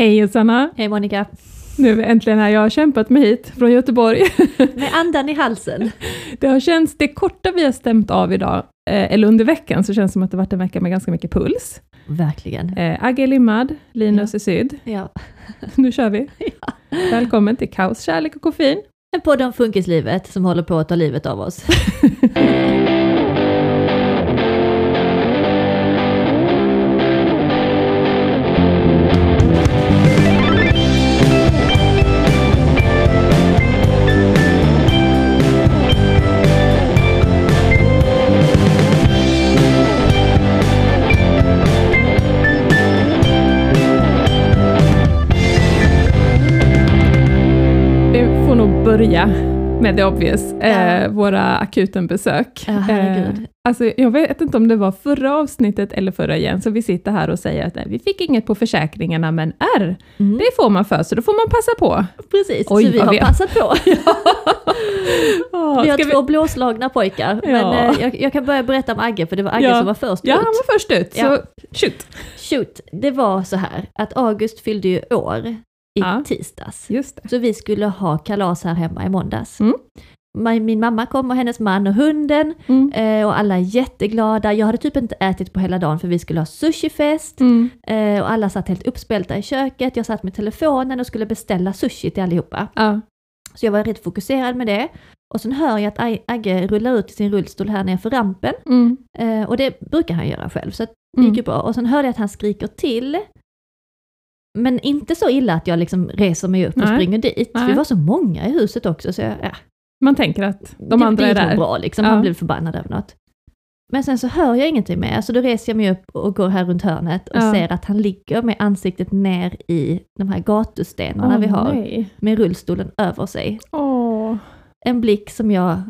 Hej Sanna! Hej Monica! Nu äntligen här. Jag har kämpat mig hit från Göteborg. Med andan i halsen. Det har känts, det korta vi har stämt av idag, eh, eller under veckan, så känns det som att det varit en vecka med ganska mycket puls. Verkligen. Eh, Agge är limmad, Linus är syd. Ja. Nu kör vi! Välkommen till Kaos, kärlek och koffein. En podd om funkislivet som håller på att ta livet av oss. Med det obvious, eh, Ja. våra akutenbesök. Ja. Eh, alltså, jag vet inte om det var förra avsnittet eller förra igen, så vi sitter här och säger att nej, vi fick inget på försäkringarna, men R, Mm. det får man för, så då får man passa på. Precis, Oj, så vi har vi passat på. Ja, vi har två blåslagna pojkar. Men Ja. eh, jag, jag kan börja berätta om Agge, för det var Agge Ja. som var först Ja, ut. han var först ut, så Ja. shoot. Shoot, det var så här att August fyllde ju år i Ja. tisdags. Så vi skulle ha kalas här hemma i måndags. Mm. Min mamma kom och hennes man och hunden Mm. eh, och alla är jätteglada. Jag hade typ inte ätit på hela dagen för vi skulle ha sushifest. Mm. Eh, och alla satt helt uppspelta i köket. Jag satt med telefonen och skulle beställa sushi till allihopa. Ja. Så jag var rätt fokuserad med det. Och sen hör jag att Agge rullar ut i sin rullstol här nere för rampen. Mm. Eh, och det brukar han göra själv, så det Mm. gick ju bra. Och sen hörde jag att han skriker till. Men inte så illa att jag liksom reser mig upp och Nej. springer dit. Nej. vi var så många i huset också, så jag, ja, Man tänker att de det, andra det är där. bra liksom. Ja. Han blev förbannad över något. Men sen så hör jag ingenting mer, så då reser jag mig upp och går här runt hörnet och Ja. ser att han ligger med ansiktet ner i de här gatustenarna Åh, vi har, Nej. med rullstolen över sig. Åh, En blick som jag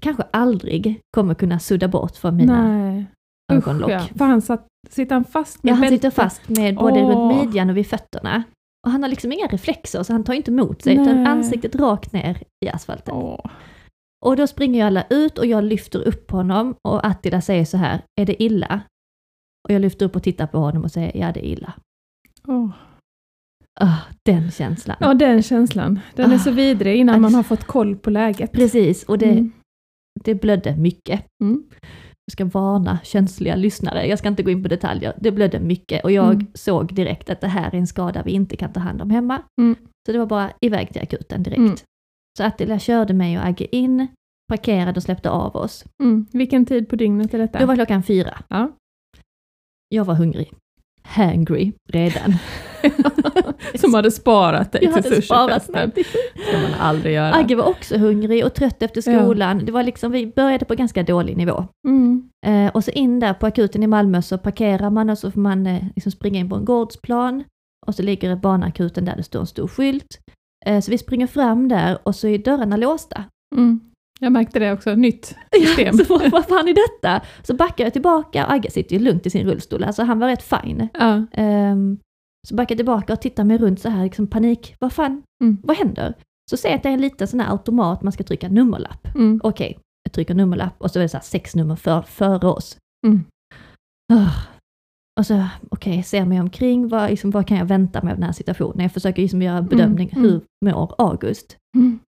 kanske aldrig kommer kunna sudda bort från mina nej. Ögonlock. Usch, ja. För han satt, sitter han fast med Ja, han sitter fast med både Åh. runt midjan och vid fötterna. Och han har liksom inga reflexer, så han tar inte emot sig, utan Nej. ansiktet rakt ner i asfalten. Åh. Och då springer ju alla ut och jag lyfter upp honom och Attila säger så här, är det illa? Och jag lyfter upp och tittar på honom och säger, ja det är illa. Åh. Ah, den känslan. Ja, den känslan. Den är Ah. så vidrig innan man har fått koll på läget. Precis, och det, Mm. det blödde mycket. Mm. Ska varna känsliga lyssnare, jag ska inte gå in på detaljer. Det blödde mycket och jag Mm. såg direkt att det här är en skada vi inte kan ta hand om hemma. Mm. Så det var bara iväg till akuten direkt. Mm. Så Attila körde mig och Agge in, parkerade och släppte av oss. Mm. Vilken tid på dygnet är detta? Då var klockan fyra. Ja. Jag var hungrig. Hangry redan. Som hade sparat dig jag till sushifesten. till ska man aldrig göra. Agge var också hungrig och trött efter skolan. Det var liksom, vi började på ganska dålig nivå. Mm. Eh, och så in där på akuten i Malmö så parkerar man och så får man eh, liksom springa in på en gårdsplan. Och så ligger barnakuten där det står en stor skylt. Eh, så vi springer fram där och så är dörrarna låsta. Mm. Jag märkte det också, nytt system. så vad, fan är detta? Så backar jag tillbaka och Agge sitter ju lugnt i sin rullstol, alltså han var rätt fin. Ja. Ehm, så backar jag tillbaka och tittar mig runt så här, liksom panik. Vad fan, Mm. vad händer? Så ser jag att det är en liten sån här automat man ska trycka nummerlapp. Mm. Okej, jag trycker nummerlapp och så är det så sex nummer för, före oss. Mm. Ah. Och så, okej, ser mig omkring, vad, liksom, vad kan jag vänta mig av den här situationen? Jag försöker liksom göra en bedömning, mm. hur mår August? Mm.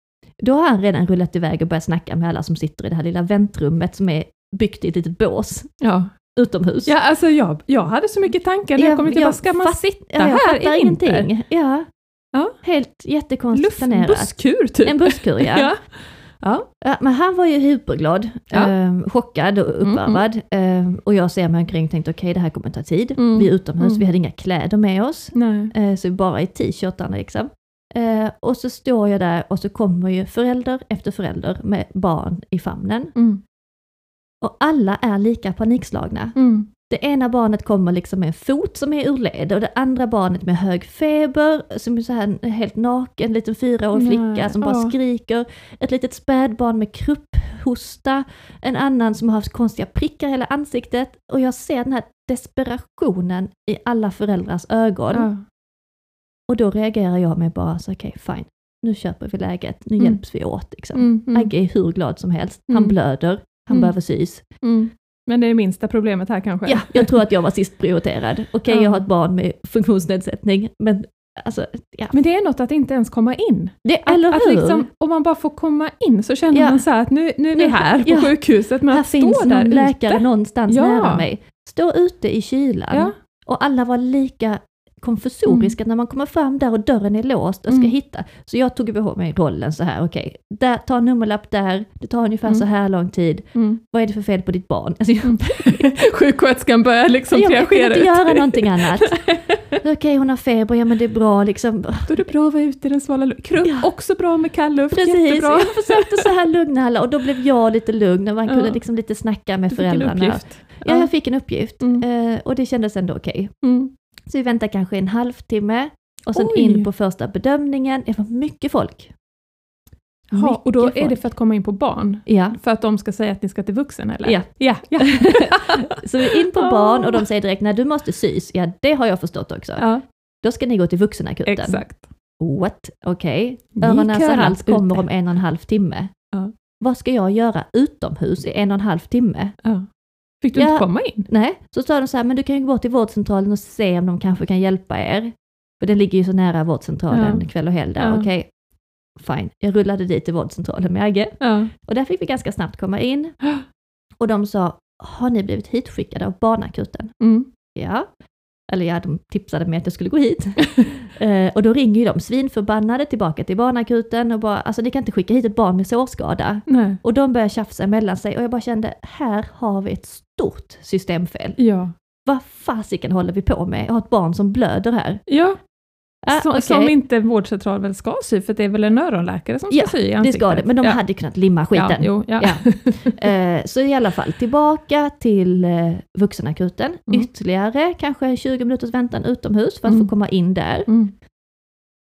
Då har han redan rullat iväg och börjat snacka med alla som sitter i det här lilla väntrummet som är byggt i ett litet bås Ja. Utomhus. ja, alltså jag, jag hade så mycket tankar när jag, kom hit. Jag ska man sitta ja, jag här i vinter? Ja. Ja. Helt jättekonstigt Luft, planerat. busskur typ. En busskur, ja. ja. ja. Ja, men han var ju hyperglad, Ja. ehm, chockad och uppvarvad. Ehm, och jag ser mig omkring och tänkte okej det här kommer ta tid. Mm. Vi är utomhus, Mm. vi hade inga kläder med oss. Eh, så vi bara i t-shirtarna liksom. Eh, och så står jag där och så kommer ju förälder efter förälder med barn i famnen. Och alla är lika panikslagna. Mm. Det ena barnet kommer liksom med en fot som är ur led och det andra barnet med hög feber, som är så här helt naken, liten fyraårig Nej, flicka som bara ja. skriker. Ett litet spädbarn med krupphosta, en annan som har haft konstiga prickar i hela ansiktet. Och jag ser den här desperationen i alla föräldrars ögon. Ja. Och då reagerar jag med bara så okej, fine. Nu köper vi läget, nu Mm. hjälps vi åt. Liksom. Mm. Mm. Agge är hur glad som helst. Han Mm. blöder, han Mm. behöver sys. Mm. Men det är det minsta problemet här kanske? Ja, jag tror att jag var sist prioriterad. Okej, Ja. jag har ett barn med funktionsnedsättning, men Alltså, ja. Men det är något att inte ens komma in. Det, Att, eller att hur? liksom, om man bara får komma in så känner Ja. man så här att nu, nu är vi här på sjukhuset, men här att finns stå där någon läkare ute. någonstans nära mig. Stå ute i kylan. Och alla var lika konfusoriska när man kommer fram där och dörren är låst och ska Mm. hitta. Så jag tog på mig rollen så här, okej, där, ta en nummerlapp där, det tar ungefär Mm. så här lång tid. Mm. Vad är det för fel på ditt barn? Alltså, jag, Sjuksköterskan börjar liksom jag, jag kunde triagera inte göra någonting annat. Okej, hon har feber, ja men det är bra liksom. Då är det bra att vara ute i den svala luften. Krupp, Ja. också bra med kall luft, Precis, jättebra. jag försökte så här lugna alla och då blev jag lite lugn och man Ja. kunde liksom lite snacka med Du föräldrarna. Ja, jag fick en uppgift Mm. eh, och det kändes ändå okej. Mm. Så vi väntade kanske en halvtimme och sen Oj. in på första bedömningen. Det var mycket folk. Jaha, och då är det för att komma in på barn? Ja, För att de ska säga att ni ska till vuxen eller? Ja. ja, ja. så vi är in på Ah. barn och de säger direkt, nej du måste sys. Ja, det har jag förstått också. ja Då ska ni gå till vuxenakuten. exakt. What? Okej. Ni Öron, näsa, hals kommer om en och en halv timme. Ja. Vad ska jag göra utomhus i en och en halv timme? Ja. Fick du Ja. inte komma in? Nej, så sa de så här, men du kan ju gå till vårdcentralen och se om de kanske kan hjälpa er. För den ligger ju så nära vårdcentralen Ja. kväll och helg där. Ja. Okej, fine. Jag rullade dit till vårdcentralen med Agge. Ja. Och där fick vi ganska snabbt komma in. Och de sa, har ni blivit hitskickade av barnakuten? Mm. Ja. Eller ja, de tipsade mig att jag skulle gå hit. eh, och då ringer ju de svinförbannade tillbaka till barnakuten och bara, alltså ni kan inte skicka hit ett barn med sårskada. Nej. Och de börjar tjafsa mellan sig och jag bara kände, här har vi ett stort systemfel. Ja. Vad fasiken håller vi på med? Jag har ett barn som blöder här. Ja, Ah, som, okej. som inte vårdcentral väl ska sy, för det är väl en öronläkare som ska Ja, sy i Det ansiktet? ska det, men de ja. hade kunnat limma skiten. Ja, jo, ja. Eh, så i alla fall tillbaka till eh, vuxenakuten. Mm. Ytterligare kanske 20 minuters väntan utomhus för att Mm. få komma in där. Mm.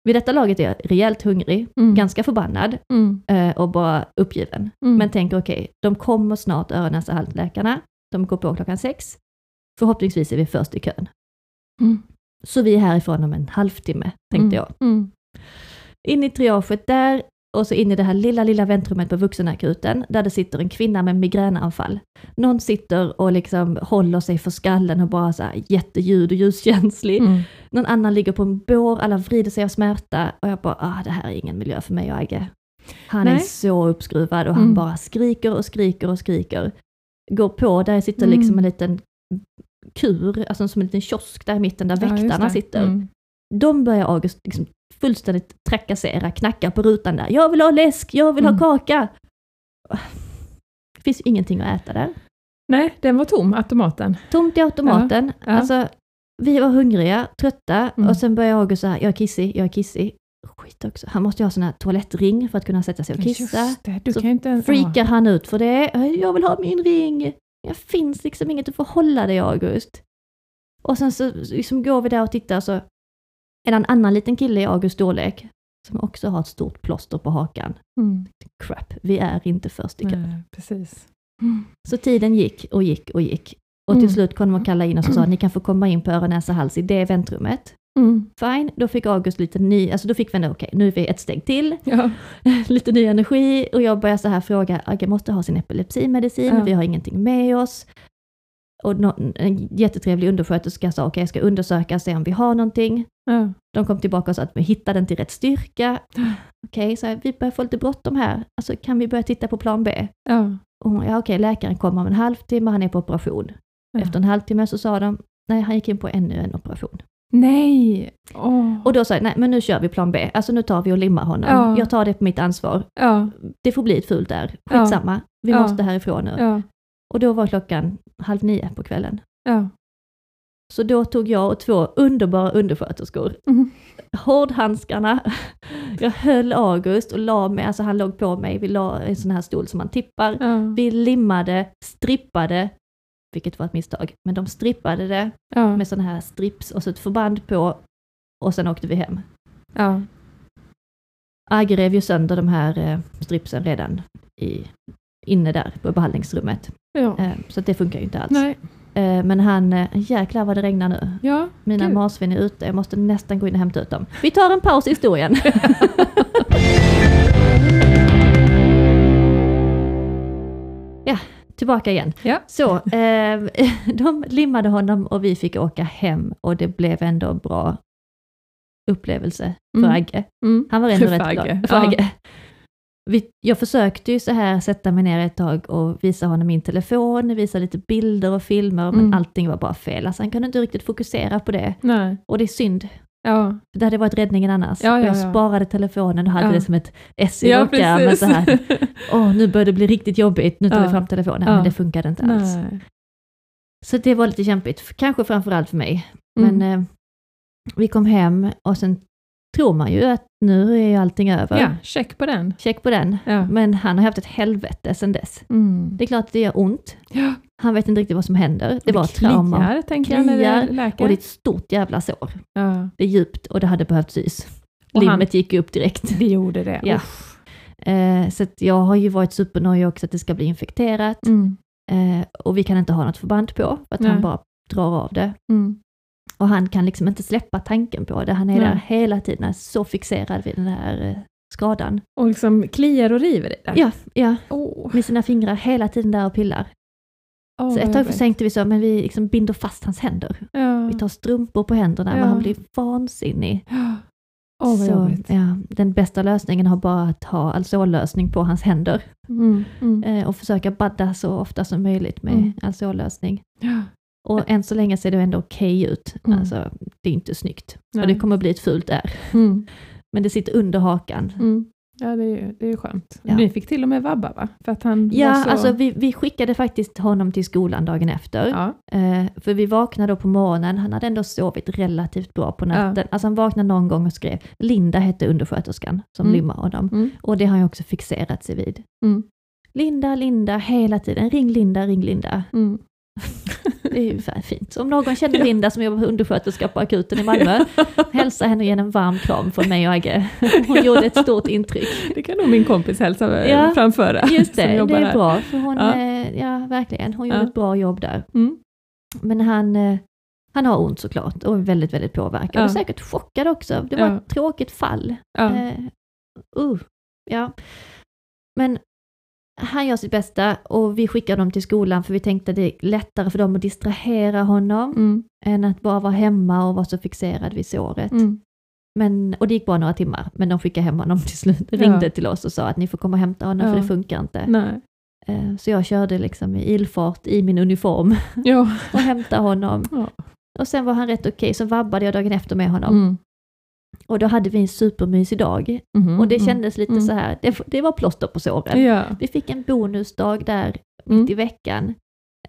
Vid detta laget är jag rejält hungrig, Mm. ganska förbannad Mm. eh, och bara uppgiven. Mm. Men tänker okej, de kommer snart öron, halsläkarna. De går på klockan sex. Förhoppningsvis är vi först i kön. Mm. Så vi är härifrån om en halvtimme, tänkte jag. Mm. In i triaget där och så in i det här lilla, lilla väntrummet på vuxenakuten där det sitter en kvinna med migränanfall. Någon sitter och liksom håller sig för skallen och bara så här jätteljud och ljuskänslig. Mm. Någon annan ligger på en bår, alla vrider sig av smärta och jag bara, ah, det här är ingen miljö för mig och Agge. Han är Nej. så uppskruvad och han Mm. bara skriker och skriker och skriker. Går på, där sitter Mm. liksom en liten kur, alltså som en liten kiosk där i mitten där Ja, väktarna sitter. Mm. De börjar August liksom fullständigt trakassera, knacka på rutan där. Jag vill ha läsk, jag vill Mm. ha kaka. Det finns ju ingenting att äta där. Nej, den var tom, automaten. Tomt i automaten. Ja. Alltså, vi var hungriga, trötta Mm. och sen börjar August så här, jag är kissig, jag är kissig. Skit också, han måste ju ha sån här toalettring för att kunna sätta sig och kissa. Det, du Så kan inte ens... Freakar han ut för det. Jag vill ha min ring. Det finns liksom inget att få hålla dig August. Och sen så liksom går vi där och tittar så är det en annan liten kille i Augusts storlek som också har ett stort plåster på hakan. Mm. Crap, vi är inte först i kön. Precis. Så tiden gick och gick och gick. Och till Mm. slut kom de att kalla in oss och sa att ni kan få komma in på öron, näsa, hals i det väntrummet. Mm. Fine, då fick August lite ny, alltså då fick vi ändå, okej, nu är vi ett steg till. Ja. lite ny energi och jag börjar så här fråga, Agge måste ha sin epilepsimedicin, Ja. vi har ingenting med oss. Och nå- en jättetrevlig undersköterska sa, okej jag ska undersöka, se om vi har någonting. Ja. De kom tillbaka och sa att vi hittade den till rätt styrka. Okej, så här, vi börjar få lite bråttom här, alltså kan vi börja titta på plan B? Ja. Och hon, ja okej, läkaren kommer om en halvtimme, han är på operation. Efter en halvtimme så sa de, nej han gick in på ännu en operation. Nej! Åh. Och då sa jag, nej men nu kör vi plan B, alltså nu tar vi och limmar honom. Ja. Jag tar det på mitt ansvar. Ja. det får bli ett fult där. Skitsamma, vi Ja. måste härifrån nu. Och då var klockan halv nio på kvällen. Så då tog jag och två underbara undersköterskor Mm. hårdhandskarna. Jag höll August och la mig, alltså han låg på mig, vi la en sån här stol som man tippar. Vi limmade, strippade, vilket var ett misstag, men de strippade det Ja. med såna här strips och så ett förband på och sen åkte vi hem. Ja. Agge rev ju sönder de här eh, stripsen redan i, inne där på behandlingsrummet. Ja. Eh, Så det funkar ju inte alls. Nej. Eh, Men han, eh, jäklar vad det regnar nu. Ja. Mina Gud. marsvin är ute, jag måste nästan gå in och hämta ut dem. Vi tar en paus i historien. tillbaka igen. Ja. Så, eh, de limmade honom och vi fick åka hem och det blev ändå bra. upplevelse för Mm. Agge. Mm. Han var ändå För rätt Agge, glad. För ja. Agge. Vi, jag försökte ju så här sätta mig ner ett tag och visa honom min telefon, visa lite bilder och filmer, men Mm. allting var bara fel. Alltså han kunde inte riktigt fokusera på det. Nej. Och det är synd, Ja. för det hade varit räddningen annars. Ja, ja, jag ja. sparade telefonen och hade det som ett S i Ja, så här. Åh, nu börjar det bli riktigt jobbigt, nu tar vi fram telefonen. Men det funkade inte alls. Nej. Så det var lite kämpigt, kanske framförallt för mig. Mm. Men eh, vi kom hem och sen tror man ju att nu är allting över. Ja, check på den. Check på den. Men han har haft ett helvete sedan dess. Mm. Det är klart att det gör ont. Han vet inte riktigt vad som händer. Det var kliar, trauma. tänker jag, när Kliar, det läker. Och det är ett stort jävla sår. ja. Det är djupt och det hade behövt sys. Och han- Limmet gick upp direkt. Det gjorde det. Ja. Eh, så jag har ju varit supernöjd också att det ska bli infekterat. Mm. Eh, och vi kan inte ha något förband på, för att Nej. han bara drar av det. Mm. Och han kan liksom inte släppa tanken på det. Han är Nej. där hela tiden, han så fixerad vid den här eh, skadan. Och liksom kliar och river i det. Ja, ja, Åh. med sina fingrar hela tiden där och pillar. Åh, Så ett tag tänkte vi så, men vi liksom binder fast hans händer. Ja. Vi tar strumpor på händerna, Ja. men han blir vansinnig. Vad så, ja, den bästa lösningen har bara att ha alkohollösning på hans händer Mm. Mm. eh, och försöka badda så ofta som möjligt med Mm. alkohollösning. Ja. Och än så länge ser det ändå okej ut. Mm. Alltså, det är inte snyggt. Nej. Och det kommer bli ett fult ärr. Mm. Men det sitter under hakan. Ja, det är ju det är ju skönt. Ja. Ni fick till och med vabba, va? För att han Ja, så... alltså vi, vi skickade faktiskt honom till skolan dagen efter. Ja. Eh, för vi vaknade då på morgonen, han hade ändå sovit relativt bra på natten. Alltså han vaknade någon gång och skrev, Linda hette undersköterskan som Mm. limmade honom. Mm. Och det har han också fixerat sig vid. Mm. Linda, Linda, hela tiden. Ring Linda, ring Linda. Mm. Det är ju fint. Så om någon känner Linda som jobbar undersköterska på akuten i Malmö, hälsa henne igen en varm kram från mig och Agge. Hon gjorde ett stort intryck. Det kan nog min kompis hälsa Ja, framföra. Just det, det är här. bra. För hon, Ja. eh, ja verkligen, hon gjorde Ja. ett bra jobb där. Mm. Men han, eh, han har ont såklart och är väldigt, väldigt påverkad. Ja. Och säkert chockad också. Det var Ja. ett tråkigt fall. Ja. Eh, uh, ja. Men han gör sitt bästa och vi skickar dem till skolan för vi tänkte att det är lättare för dem att distrahera honom Mm. än att bara vara hemma och vara så fixerad vid såret. Mm. Men, och det gick bara några timmar, men de skickade hem honom till slut. Ja. Ringde till oss och sa att ni får komma och hämta honom för Ja. det funkar inte. Nej. Eh, Så jag körde liksom i ilfart i min uniform Ja. och hämtade honom. Och sen var han rätt okej, så vabbade jag dagen efter med honom. Mm. Och då hade vi en supermysig dag. Mhm. Och det Mm. kändes lite Mm. så här, det, det var plåster på såren. Ja. Vi fick en bonusdag där Mm. mitt i veckan.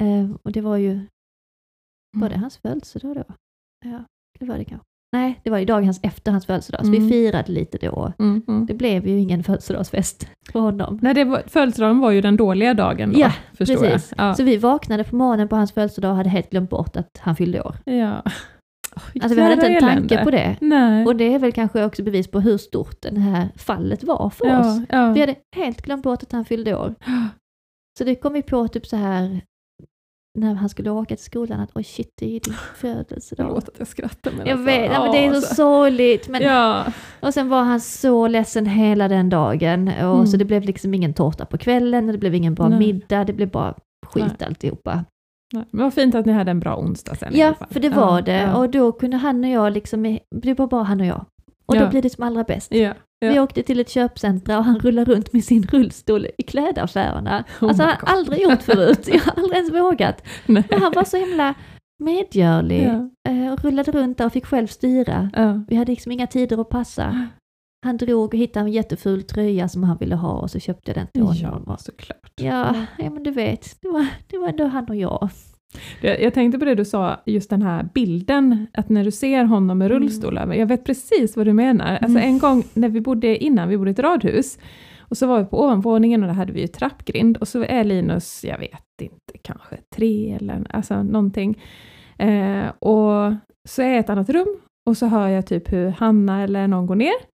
Eh, och det var ju, var det hans födelsedag då? Ja, det var det kanske. Nej, det var ju dagen efter hans födelsedag, så Mm. vi firade lite då. Mm. Mm. Det blev ju ingen födelsedagsfest för honom. Nej, det var, födelsedagen var ju den dåliga dagen då, Ja, förstår precis. jag. Ja. Så vi vaknade på morgonen på hans födelsedag och hade helt glömt bort att han fyllde år. ja. Alltså vi hade inte en tanke elände. på det. Nej. Och det är väl kanske också bevis på hur stort det här fallet var för ja, oss. ja. Vi hade helt glömt bort att han fyllde år. Så det kom vi på typ så här när han skulle åka till skolan att oj shit, det är din födelsedag. Förlåt att jag skrattar men Jag alltså, vet, ja, men det är så sorgligt. Men, Ja. Och sen var han så ledsen hela den dagen. Och Mm. Så det blev liksom ingen tårta på kvällen, det blev ingen bra Nej. middag, det blev bara skit Nej. alltihopa. Nej, Men vad fint att ni hade en bra onsdag sen Ja, för det Ja, var det. Ja. Och då kunde han och jag liksom, det var bara han och jag. Och då Ja. blev det som allra bäst. ja. Ja. Vi åkte till ett köpcentra och han rullar runt med sin rullstol i klädaffärerna. Oh alltså han har aldrig gjort förut. Jag har aldrig ens vågat. Nej. Men han var så himla medgörlig Ja. eh, och rullade runt där och fick själv styra. Ja. Vi hade liksom inga tider att passa. Han drog och hittade en jätteful tröja som han ville ha och så köpte jag den till honom. Ja, såklart. Ja, ja men du vet, det var, det var ändå han och jag. Jag, tänkte på det du sa, just den här bilden, att när du ser honom med Mm. rullstol över, jag vet precis vad du menar. Alltså en gång när vi bodde innan, vi bodde i ett radhus, och så var vi på ovanvåningen och där hade vi ju trappgrind, och så är Linus, jag vet inte, kanske tre eller alltså någonting. Eh, och så är jag i ett annat rum, och så hör jag typ hur Hanna eller någon går ner.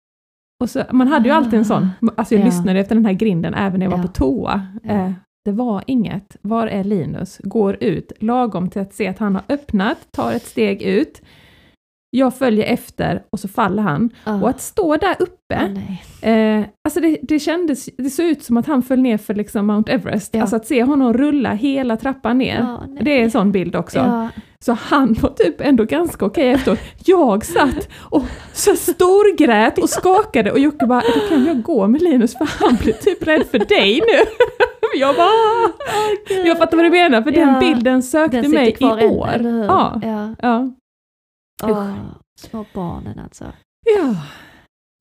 Och så, man hade ju alltid en sån, alltså jag Ja. lyssnade efter den här grinden även när jag var Ja. på toa. Eh, det var inget. Var är Linus? Går ut lagom till att se att han har öppnat, tar ett steg ut. Jag följer efter och så faller han. Ah. Och att stå där uppe, nej. eh, alltså det, det kändes, det såg ut som att han föll ner för liksom Mount Everest. Ja. Alltså att se honom rulla hela trappan ner. Nej. Det är en sån bild också. Ja, Så han var typ ändå ganska okej efteråt. Jag satt och så storgrät och skakade och Jocke bara, då kan jag gå med Linus för han blir typ rädd för dig nu. Jag bara, jag fattar vad du menar för den Ja, bilden sökte Den mig i år. Ja, ja. Ja, Åh, små barnen alltså. ja,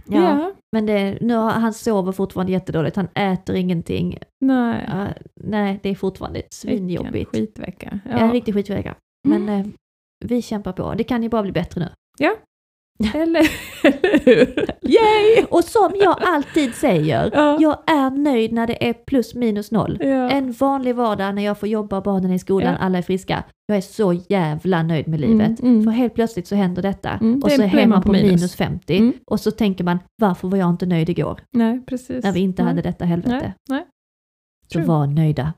Ja, ja, men det, nu har, han sover fortfarande jättedåligt, han äter ingenting. nej. Ja, nej, det är fortfarande Vilken svinjobbigt. skitvecka. Ja. En riktig skitvecka. Men eh, vi kämpar på, det kan ju bara bli bättre nu. Eller, eller hur? Yay! Och som jag alltid säger, Ja. jag är nöjd när det är plus minus noll. Ja. En vanlig vardag när jag får jobba, barnen är i skolan, Ja. alla är friska. Jag är så jävla nöjd med livet. Mm, mm. För helt plötsligt så händer detta. Mm, och så är man på minus, 50. Mm. Och så tänker man, varför var jag inte nöjd igår? Nej, precis. När vi inte hade detta helvete. Nej, nej. Så var nöjda.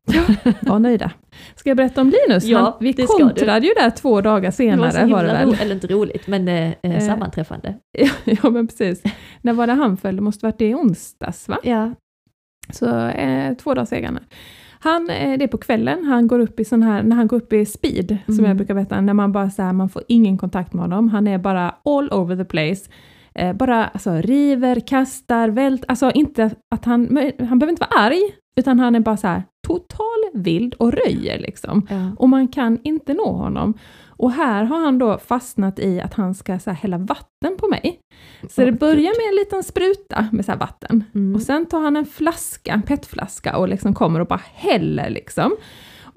Var nöjda. Ska jag berätta om Linus? Ja, Han, vi kontrade ju där två dagar senare det var, var det väl? eller inte roligt, men eh, eh, Eh. sammanträffande. ja men precis. När var det han föll? Det måste varit det i onsdags va? Ja, Så eh, två dagar senare. Han, eh, det är på kvällen, han går upp i sån här, när han går upp i speed, som Mm. jag brukar berätta, när man bara så här, man får ingen kontakt med honom. Han är bara all over the place. Eh, bara alltså, river, kastar, vält, alltså inte att han, han behöver inte vara arg, utan han är bara så här total vild och röjer liksom. ja. Och man kan inte nå honom. Och här har han då fastnat i att han ska så här, hälla vatten på mig. Så Åh, det börjar gud. med en liten spruta med så vatten. Mm. Och sen tar han en flaska, en petflaska och liksom kommer och bara häller liksom.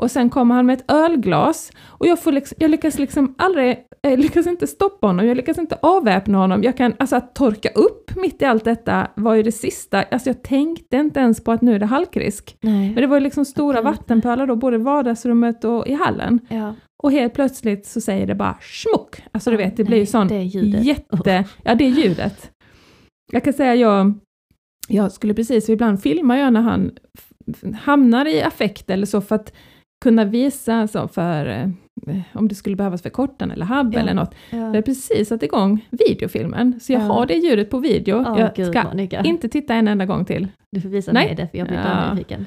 Och sen kommer han med ett ölglas och jag, får liksom, jag lyckas liksom aldrig, jag lyckas inte stoppa honom, jag lyckas inte avväpna honom. Jag kan, alltså att torka upp mitt i allt detta var ju det sista, alltså jag tänkte inte ens på att nu är det halkrisk. Nej. Men det var ju liksom stora Okej. vattenpölar då, både i vardagsrummet och i hallen. Ja. Och helt plötsligt så säger det bara smuck. Alltså du Ja, vet, det blir ju sån det jätte... Ja, det är ljudet. Jag kan säga, jag, jag skulle precis, ibland filmar jag när han hamnar i affekt eller så för att kunna visa så för eh, om det skulle behövas för korten eller habb Ja. eller något. Ja. Jag har precis satt igång videofilmen, så jag Ja. har det ljudet på video. Åh, jag gud, ska Monica. inte titta en enda gång till. Du får visa Nej. mig det, för jag blir Ja. nyfiken.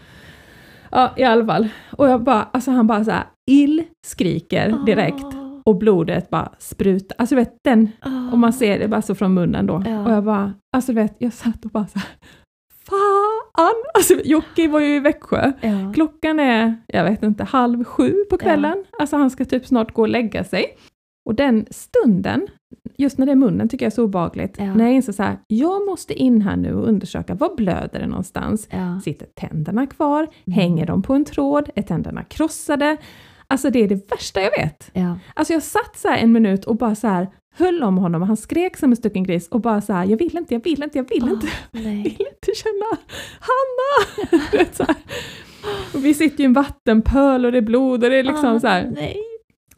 Ja, i alla fall. Och jag bara, alltså han bara så här illskriker direkt. Åh, Och blodet bara sprutar. Alltså du vet, den, åh. och man ser det bara så från munnen då. Ja. Och jag bara, alltså du vet, jag satt och bara så här, Fan! Alltså Jocke var ju i Växjö. Ja. Klockan är, jag vet inte, halv sju på kvällen. Alltså han ska typ snart gå och lägga sig. Och den stunden, just när det är munnen tycker jag är så obehagligt. Ja. När jag inser så här, jag måste in här nu och undersöka, var blöder det någonstans? Ja. Sitter tänderna kvar? Mm. Hänger de på en tråd? Är tänderna krossade? Alltså det är det värsta jag vet. Ja. Alltså jag satt så en minut och bara så här höll om honom och han skrek som en stucken gris och bara så här, jag vill inte, jag vill inte, jag vill inte, Åh, jag nej. vill inte känna Hanna! Vet, så här. Och vi sitter ju i en vattenpöl och det är blod och det är liksom Åh, så här. Nej.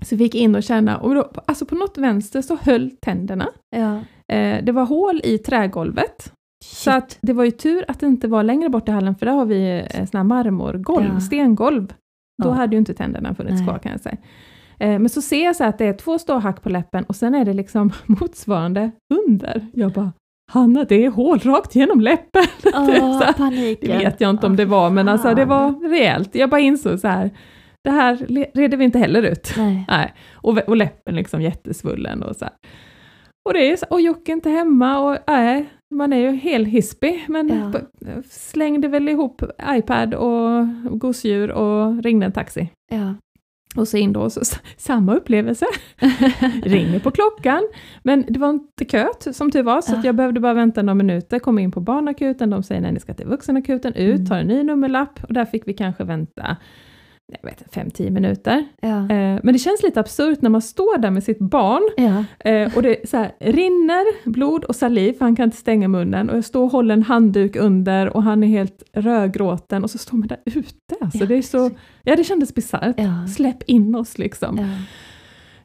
Så vi gick in och känna och då, alltså på något vänster så höll tänderna. Ja. Eh, det var hål i trägolvet. Så att det var ju tur att det inte var längre bort i hallen för där har vi eh, såna här marmorgolv, Ja. stengolv. Då Ja. hade ju inte tänderna funnits Nej. kvar kan jag säga. Eh, men så ser jag så att det är två ståhack på läppen och sen är det liksom motsvarande under. Jag bara, Hanna det är hål rakt genom läppen. Är så paniken. det vet jag inte om det var, men alltså det var rejält. Jag bara insåg så här, det här reder vi inte heller ut. Nej. Nej. Och, och läppen liksom jättesvullen och så här. Och det är så, och Jocke inte hemma och nej, man är ju helt hispig, men Ja. slängde väl ihop iPad och gosedjur och ringde en taxi. Ja. Och så in då, så, samma upplevelse. Ringer på klockan, men det var inte kö t- som tur var, så Ja. jag behövde bara vänta några minuter, kom in på barnakuten, de säger nej ni ska till vuxenakuten, ut, Mm. tar en ny nummerlapp och där fick vi kanske vänta jag vet, 5-10 minuter. Ja. Eh, men det känns lite absurt när man står där med sitt barn Ja. eh, och det så här, rinner blod och saliv, för han kan inte stänga munnen och jag står och håller en handduk under och han är helt rödgråten och så står man där ute. Alltså, Ja, det är så, ja det kändes bisarrt. Ja. Släpp in oss liksom.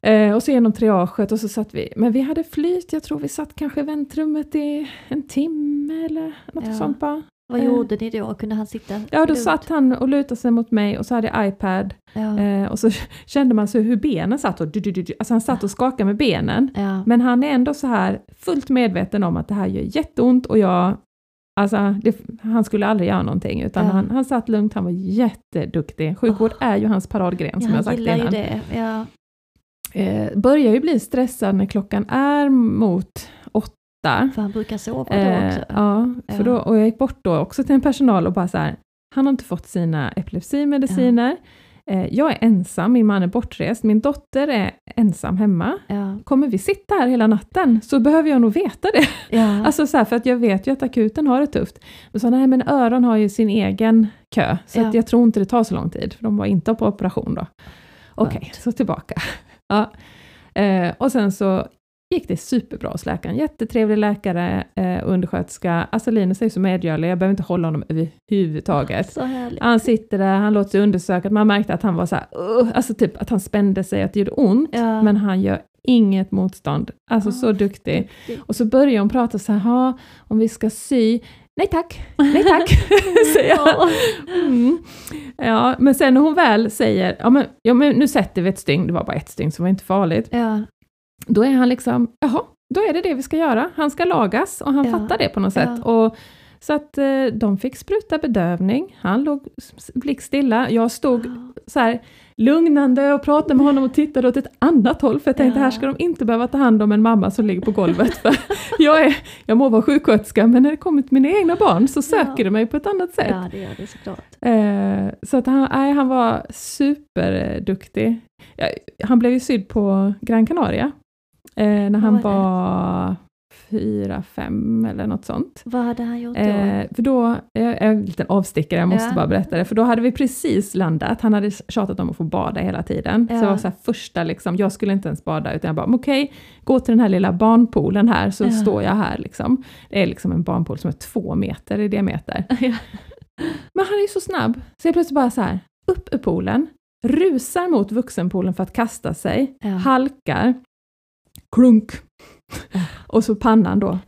Eh, och så genom triaget och så satt vi, men vi hade flyt, jag tror vi satt kanske i väntrummet i en timme eller något Ja. sånt bara. Vad Eh. gjorde ni då? Kunde han sitta Ja, då satt han och lutade sig mot mig och så hade jag iPad Ja. eh, och så kände man så hur benen satt och du, du, du, du. Alltså han satt och skakade med benen. ja. Men han är ändå så här fullt medveten om att det här gör jätteont och jag Alltså, det, han skulle aldrig göra någonting utan Ja. han, han satt lugnt, han var jätteduktig. Sjukvård är ju hans paradgren som jag han sagt gillar ju innan. det. Ja. Eh, börjar ju bli stressad när klockan är mot åtta. För han brukar sova då Eh, också. ja, Ja. för då, och jag gick bort då också till en personal och bara så här, han har inte fått sina epilepsimediciner. Eh, jag är ensam, min man är bortrest, min dotter är ensam hemma. Ja. Kommer vi sitta här hela natten så behöver jag nog veta det. Ja. Alltså så här, för att jag vet ju att akuten har det tufft. Men så nej men öron har ju sin egen kö, så Ja. att jag tror inte det tar så lång tid, för de var inte på operation då. Okej, Skönt. så tillbaka. Ja. Eh, och sen så gick det superbra hos läkaren. Jättetrevlig läkare, eh, undersköterska. Alltså Linus är så medgörlig, jag behöver inte hålla honom överhuvudtaget. Han sitter där, han låter sig undersökas, man märkte att han var så här, "Ugh", alltså typ att han spände sig, att det gjorde ont. Ja. Men han gör inget motstånd. Alltså Ah, så duktig. duktig. Och så börjar hon prata så här, "Ha, om vi ska sy, nej tack, nej tack, säger jag. Mm. Ja, men sen när hon väl säger, ja men, ja men nu sätter vi ett stygn, det var bara ett stygn så det var inte farligt. Ja. Då är han liksom, jaha, då är det det vi ska göra. Han ska lagas och han Ja. fattar det på något sätt. Ja. Och, så att eh, de fick spruta bedövning, han låg blickstilla, jag stod så här lugnande och pratade med honom och tittade åt ett annat håll, för jag tänkte Ja. här ska de inte behöva ta hand om en mamma som ligger på golvet. För jag, är, jag må vara sjuksköterska, men när det kommer till mina egna barn så söker Ja. det mig på ett annat sätt. ja, det gör det såklart. Eh, så att han, nej, han var superduktig. Ja, han blev ju sydd på Gran Canaria eh, när han var fyra, fem eller något sånt. Vad hade han gjort då? Eh, för då, eh, en liten avstickare, jag måste Ja. bara berätta det, för då hade vi precis landat, han hade tjatat om att få bada hela tiden. Så Ja. det var så första, liksom, jag skulle inte ens bada, utan jag bara, "Men okej, gå till den här lilla barnpoolen här, så Ja. står jag här. Liksom. Det är liksom en barnpool som är två meter i diameter. Men han är ju så snabb, så jag plötsligt bara så här, upp ur poolen, rusar mot vuxenpoolen för att kasta sig, halkar, klunk, och så pannan då.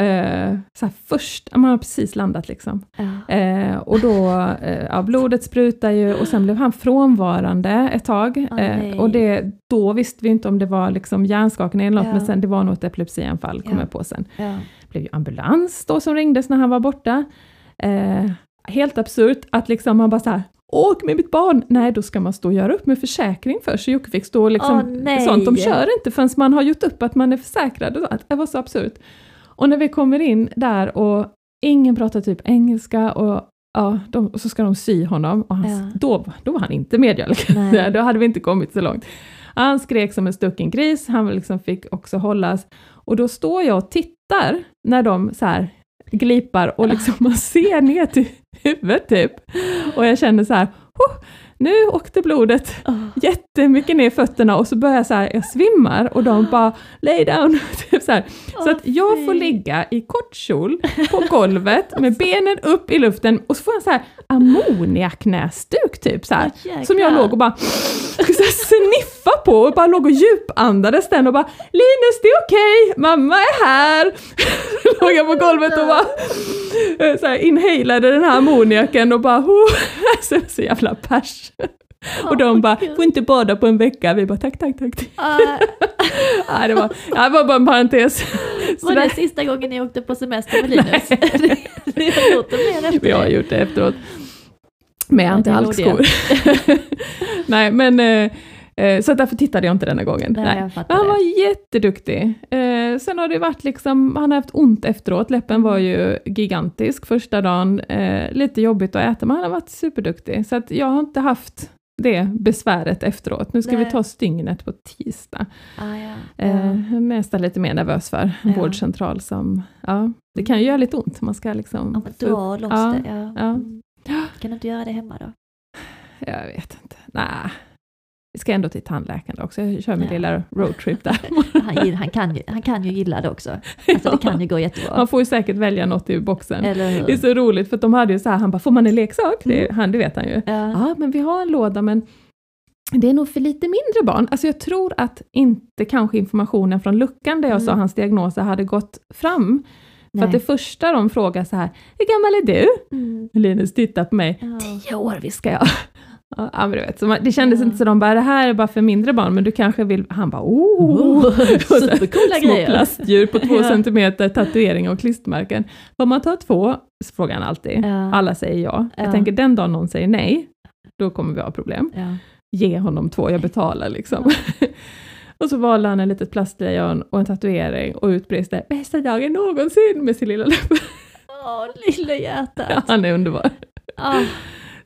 Eh, så först, man har precis landat liksom. Ja. Eh, och då, eh, ja, blodet sprutar ju och sen blev han frånvarande ett tag. Eh, och det, då visste vi inte om det var liksom hjärnskakning eller något, Ja. men sen det var nog ett epilepsianfall, kom Ja. jag på sen. Det blev ju ambulans då som ringdes när han var borta. Eh, helt absurt att liksom man bara så här Åk med mitt barn! Nej, då ska man stå och göra upp med försäkring först, så Jocke fick stå och liksom, nej. sånt. De kör inte förrän man har gjort upp att man är försäkrad. Och. Det var så absurt. Och när vi kommer in där och ingen pratar typ engelska och ja, de, och så ska de sy honom. Och han, Ja. då, då var han inte. Nej. då hade vi inte kommit så långt. Han skrek som en stucken gris, han liksom fick också hållas. Och då står jag och tittar när de så här glipar och liksom man ser ner till huvudet typ. Och jag känner så här, oh, nu åkte blodet Åh. jättemycket ner fötterna och så börjar jag så här, jag svimmar och de bara lay down. Typ så här. så att jag får ligga i kort kjol på golvet med benen upp i luften och så får jag så här ammoniaknäsduk typ så här. Jäklar. Som jag låg och bara så här, sniffa på och bara låg och djupandades den och bara Linus det är okej, mamma är här! låg jag på golvet och bara eh, så här, inhalade den här ammoniaken och bara oh, så, så jävla pers. Och de bara, får inte bada på en vecka. Vi bara, tack, tack, tack. Ah, Nej, det, var, det var bara en parentes. Var det sista gången ni åkte på semester med Linus? Ni har gjort det mer efter vi har gjort det efteråt. Med antihalkskor. Nej, men eh, så därför tittade jag inte denna gången. Nej, Nej. han var jätteduktig. Eh, sen har det varit liksom, han har haft ont efteråt. Läppen var ju gigantisk första dagen. Eh, lite jobbigt att äta, men han har varit superduktig. Så att jag har inte haft det besväret efteråt. Nu ska Nej. vi ta stygnet på tisdag. Ah, ja. Ja. Eh, nästan lite mer nervös för. En Ja. vårdcentral som, ja, det kan ju göra lite ont. Man ska liksom... Ja, dra loss ja, det. Ja. Kan du inte göra det hemma då? Jag vet inte. Nej. Vi ska ändå till tandläkaren också. Jag kör min Ja. lilla roadtrip där. Han, han, kan ju, han kan ju gilla det också. Alltså det kan ju gå jättebra. Man får ju säkert välja något ur boxen. Det är så roligt för de hade ju så här, han bara, får man en leksak? Det, Mm. han, det vet han ju. Ja. Ja, men vi har en låda men det är nog för lite mindre barn. Alltså jag tror att inte kanske informationen från luckan där jag Mm. sa hans diagnoser hade gått fram. För att det första de frågar så här, hur gammal är du? Mm. Linus tittar på mig, Ja. tio år viskar jag. Ja, men du vet, så man, det kändes Ja. inte så de bara, det här är bara för mindre barn, men du kanske vill, han bara, oh! Oh, supercoola Små grejer. plastdjur på två Ja. centimeter, tatueringar och klistermärken. Får man ta två? Så frågar han alltid. Ja. Alla säger ja. Ja. Jag tänker den dagen någon säger nej, då kommer vi ha problem. Ja. Ge honom två, jag betalar liksom. och så valde han en litet plastlejon och en tatuering och utbrister bästa dagen någonsin med sin lilla läpp. Åh, lilla hjärtat. han är underbar. Ah,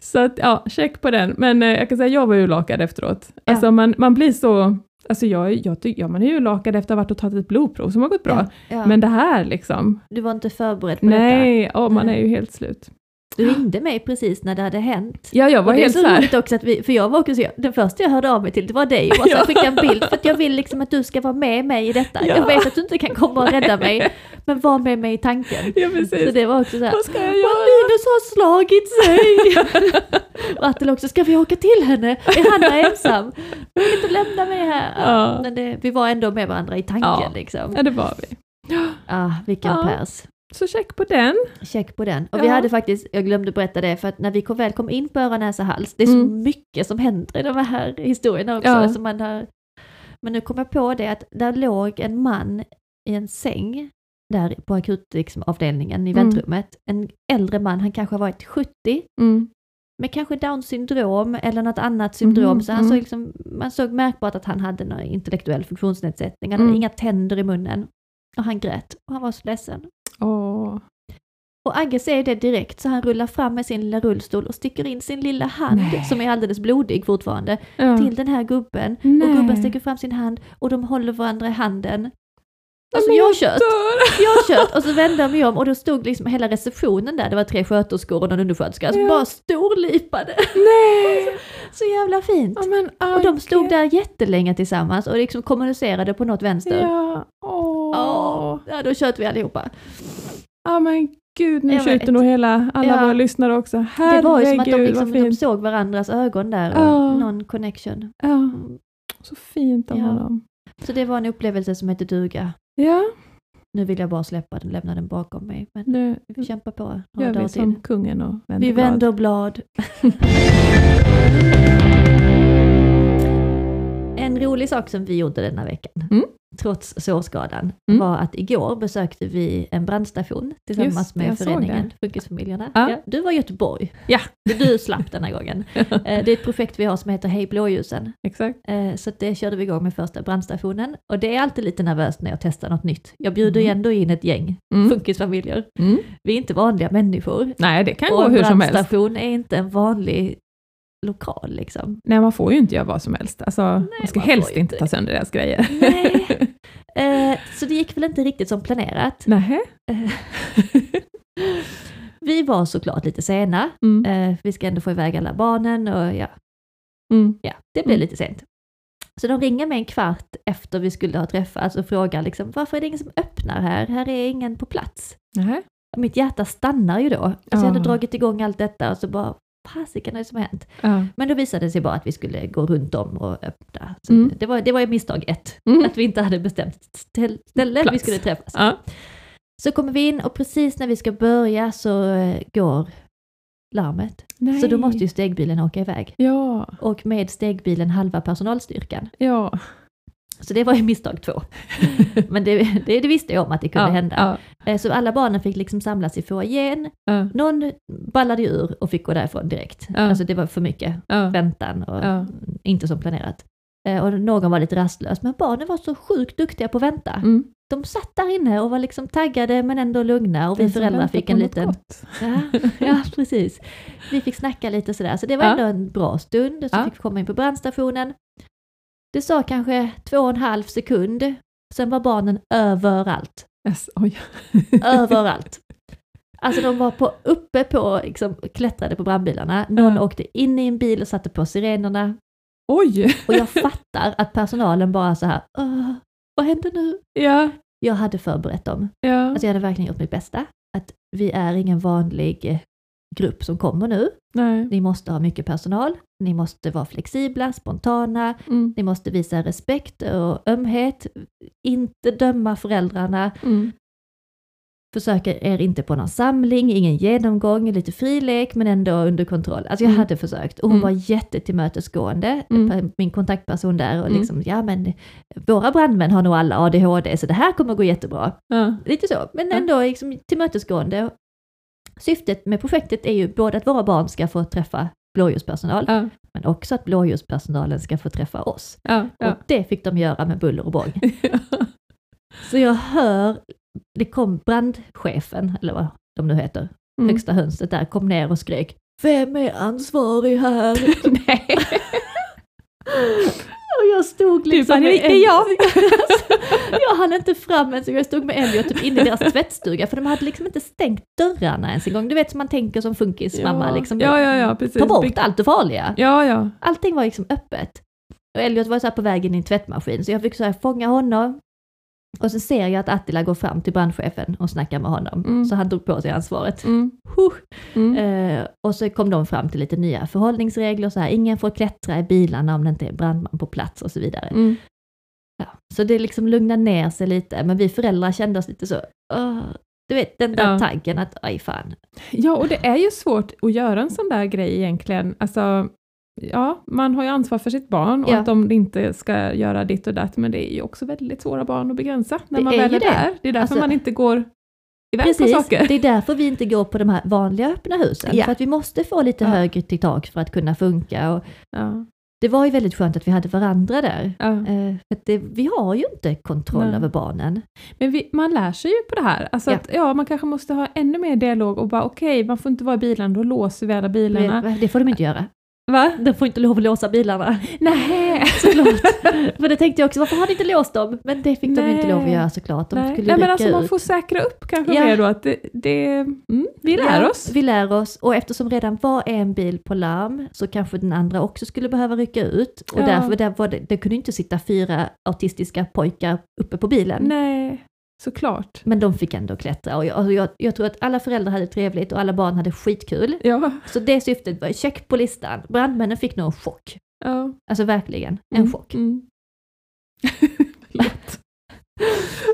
Så att, ja, check på den. Men eh, jag kan säga, jag var ju lakad efteråt. Ja. Alltså man, man blir så, alltså jag, jag tycker, ja man är ju lakad efter att ha varit och tagit ett blodprov som har gått bra. ja, ja. Men det här liksom, du var inte förberedd på detta? nej, åh, man Nej. är ju helt slut. Du ringde mig precis när det hade hänt. Ja, jag var och helt så så här, också att vi, för jag var också så, den första jag hörde av mig till, det var dig. Bara så Ja. skicka en bild för att jag vill liksom att du ska vara med mig i detta. Ja. Jag vet att du inte kan komma och rädda mig, men var med mig i tanken. ja Så precis. det var också så här, Vad ska jag "Åh, göra? Linus har slagit sig! och Attil också, ska vi åka till henne? Är Hanna ensam? Du vill inte lämna mig här. Ja. Men det, vi var ändå med varandra i tanken Ja. liksom. Ja, det var vi. Ah, vilken Ja. pärs. Så check på den. Check på den. Och Ja. vi hade faktiskt, jag glömde berätta det, för att när vi kom, väl kom in på öron, näsa, hals, det är så Mm. mycket som händer i de här historierna också. Ja. Alltså man har, men nu kom jag på det att där låg en man i en säng där på akutavdelningen i Mm. väntrummet. En äldre man, han kanske har varit 70, Mm. med kanske down syndrom eller något annat syndrom. Mhm, Så han mm. såg liksom, man såg märkbart att han hade någon intellektuell funktionsnedsättning. Han hade Mm. inga tänder i munnen. Och han grät och han var så ledsen. Åh. Och Agge ser det direkt så han rullar fram med sin lilla rullstol och sticker in sin lilla hand, Nej. som är alldeles blodig fortfarande, Ja. till den här gubben. Nej. Och gubben sticker fram sin hand och de håller varandra i handen. Alltså jag kört, dör. jag kört och så vände jag mig om och då stod liksom hela receptionen där, det var tre sköterskor och någon undersköterska som Ja. bara storlipade. Nej! Så jävla fint. Ja, men, Och de stod där jättelänge tillsammans och liksom kommunicerade på något vänster. Ja, åh. Ja, ja, då tjöt vi allihopa. Ja men gud, nu Jag tjuter nog hela, alla Ja. våra lyssnare också. Det Herregud var ju som att de, liksom, de såg varandras ögon där och Ja. någon connection. Ja, så fint av Ja. honom. Så det var en upplevelse som hette duga. Ja, Nu vill jag bara släppa den, lämna den bakom mig. Men nu vi kämpa på några gör dagar vi som till. kungen och vänder Vi blad. vänder blad. en rolig sak som vi gjorde denna veckan, Mm. Trots sårskadan, Mm. var att igår besökte vi en brandstation tillsammans Just med föreningen Funkisfamiljerna. Ja. Ja, du var i Göteborg. Ja. Du slapp denna gången. Eh, Det är ett projekt vi har som heter Hej blåljusen. Exakt. Eh, Så det körde vi igång med första brandstationen. Och det är alltid lite nervöst när jag testar något nytt. Jag bjuder ju Mm. ändå in ett gäng Mm. funkisfamiljer. Mm. Vi är inte vanliga människor. Nej, det kan och gå en hur som helst. brandstation är inte en vanlig lokal liksom. Nej, man får ju inte göra vad som helst. Alltså, man ska man helst inte ta sönder deras grejer. Nej. Eh, Så det gick väl inte riktigt som planerat. Nähä? Eh, Vi var såklart lite sena. Mm. Eh, Vi ska ändå få iväg alla barnen och ja, Mm. ja det blev Mm. lite sent. Så de ringer mig en kvart efter vi skulle ha träffats och frågar liksom varför är det ingen som öppnar här? Här är ingen på plats. Nähä? Mitt hjärta stannar ju då. Alltså jag hade Ja. dragit igång allt detta och så bara, fasiken är det som har hänt? Ja. Men då visade det sig bara att vi skulle gå runt om och öppna. Mm. det, var, det var misstag ett, Mm. att vi inte hade bestämt ställe vi skulle träffas. Ja. Så kommer vi in och precis när vi ska börja så eh, går larmet. Nej. Så då måste ju stegbilen åka iväg. Ja, Och med stegbilen halva personalstyrkan. ja. Så det var ju misstag två. Men det, det, det visste jag om att det kunde ja, hända. Ja, Eh, Så alla barnen fick liksom samlas i foajén. ja, Någon ballade ju ur och fick gå därifrån direkt. Ja. Alltså det var för mycket väntan och inte som planerat. Eh, Och någon var lite rastlös, men barnen var så sjukt duktiga på att vänta. Mm. De satt där inne och var liksom taggade men ändå lugna och vi föräldrar fick en liten... Ja, ja, precis. Vi fick snacka lite sådär, så det var ändå en bra stund. Så Ja. fick vi komma in på brandstationen. Det sa kanske två och en halv sekund, sen var barnen överallt. Yes, överallt. Alltså de var på, uppe på, liksom, klättrade på brandbilarna. Någon Ja. åkte in i en bil och satte på sirenerna. Oj! Och jag fattar att personalen bara så här, "Åh, vad händer nu? Ja, Jag hade förberett dem. ja. Alltså jag hade verkligen gjort mitt bästa. Att vi är ingen vanlig eh, grupp som kommer nu. Nej. Ni måste ha mycket personal. Ni måste vara flexibla, spontana. Mm. Ni måste visa respekt och ömhet. Inte döma föräldrarna. Mm. försöker er inte på någon samling, ingen genomgång, lite frilek men ändå under kontroll. Alltså jag Mm. hade försökt och hon Mm. var jättetillmötesgående, Mm. min kontaktperson där och Mm. liksom, ja men våra brandmän har nog alla ADHD så det här kommer gå jättebra. Ja. Lite så, men ändå liksom tillmötesgående. Syftet med projektet är ju både att våra barn ska få träffa blåljuspersonal, Ja. men också att blåljuspersonalen ska få träffa oss. Ja. Ja. Och det fick de göra med buller och bång. Så jag hör, det kom brandchefen, eller vad de nu heter, Mm. högsta hönset där, kom ner och skrek Vem är ansvarig här? Nej. och jag stod Du liksom bara, med det är jag! jag hann inte fram ens, jag stod med Elliot typ inne i deras tvättstuga för de hade liksom inte stängt dörrarna ens en gång. Du vet som man tänker som funkismamma, ja. liksom, ja, ja, ja, precis. ta bort allt det farliga. Ja, ja. Allting var liksom öppet. Och Elliot var så på väg in i en tvättmaskin så jag fick så här fånga honom. Och så ser jag att Attila går fram till brandchefen och snackar med honom. Mm. Så han drog på sig ansvaret. Mm. Huh. Mm. Eh, och så kom de fram till lite nya förhållningsregler, så här, ingen får klättra i bilarna om det inte är brandman på plats och så vidare. Mm. Ja. Så det liksom lugnade ner sig lite, men vi föräldrar kände oss lite så, "Åh", du vet den där Ja. taggen att, aj fan. Ja, och det är ju svårt att göra en sån där grej egentligen. Alltså, ja, man har ju ansvar för sitt barn och Ja. att de inte ska göra ditt och datt, men det är ju också väldigt svåra barn att begränsa när Det man är väl är det. där. Det är därför Alltså- man inte går iväg på Precis, saker. det är därför vi inte går på de här vanliga öppna husen. Ja. För att vi måste få lite Ja. högre till tak för att kunna funka. Och Ja, det var ju väldigt skönt att vi hade varandra där. Eh, för det, vi har ju inte kontroll Nej. över barnen. Men vi, man lär sig ju på det här. Alltså Ja. Att, ja, man kanske måste ha ännu mer dialog och bara okej, man får inte vara i bilen, då låser vi alla bilarna. Det, det får de inte göra. Va? De får inte lov att låsa bilarna. Nej! Såklart. För det tänkte jag också, varför har ni inte låst dem? Men det fick de Nej. inte lov att göra såklart. De Nej. skulle Nej, men alltså man ut. får säkra upp kanske Ja. mer då att det, det mm, vi lär Ja, oss. Vi lär oss och eftersom redan var en bil på larm så kanske den andra också skulle behöva rycka ut. Och Ja. därför där var det, det kunde inte sitta fyra autistiska pojkar uppe på bilen. Nej, såklart. Men de fick ändå klättra och jag, och jag, jag tror att alla föräldrar hade trevligt och alla barn hade skitkul. Ja. Så det syftet var check på listan. Brandmännen fick nog en chock. ja. Alltså verkligen, en Mm, chock. Mm. Lätt.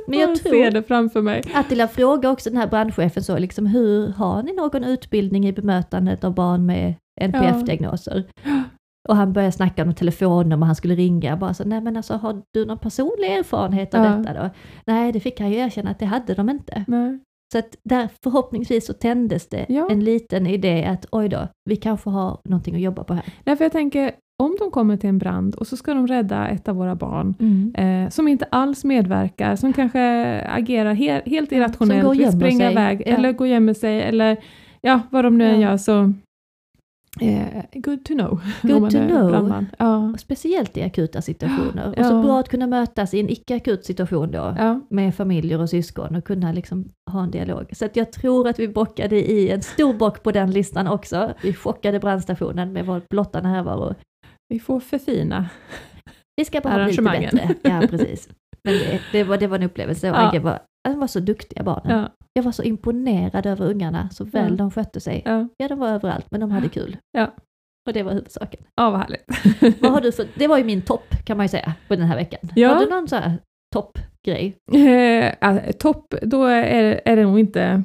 Men jag jag tror- ser det framför mig. Attila frågade också den här brandchefen så liksom, hur har ni någon utbildning i bemötandet av barn med NPF-diagnoser? Och han började snacka om telefonnummer han skulle ringa. Bara så, nej men alltså har du någon personlig erfarenhet av Ja. detta då? Nej, det fick han ju erkänna att det hade de inte. Nej. Så att där förhoppningsvis så tändes det Ja. en liten idé att oj då, vi kanske har någonting att jobba på här. Nej, för jag tänker, om de kommer till en brand och så ska de rädda ett av våra barn, eh, som inte alls medverkar, som kanske agerar he helt irrationellt, som går och vill springa sig. iväg, Ja. eller gå och gömmer sig, eller ja, vad de nu än Ja. gör, så eh, good to know. Good to know. Ja. Speciellt i akuta situationer. Ja. Och så bra att kunna mötas i en icke-akut situation då. Ja. med familjer och syskon och kunna liksom ha en dialog. Så att jag tror att vi bockade i en stor bock på den listan också. Vi chockade brandstationen med vår blotta närvaro. Vi får förfina. Vi ska bara bli lite bättre. Ja, precis. Men det, det, var, det var en upplevelse och Ja. Agge var, de var så duktiga barnen. Ja. Jag var så imponerad över ungarna, så väl Ja. de skötte sig. Ja. Ja, de var överallt, men de hade kul. Ja. Och det var huvudsaken. ja, vad härligt. Vad har du för, det var ju min topp kan man ju säga på den här veckan. Ja. Har du någon så här toppgrej? Eh, ah, topp, då är, är det nog inte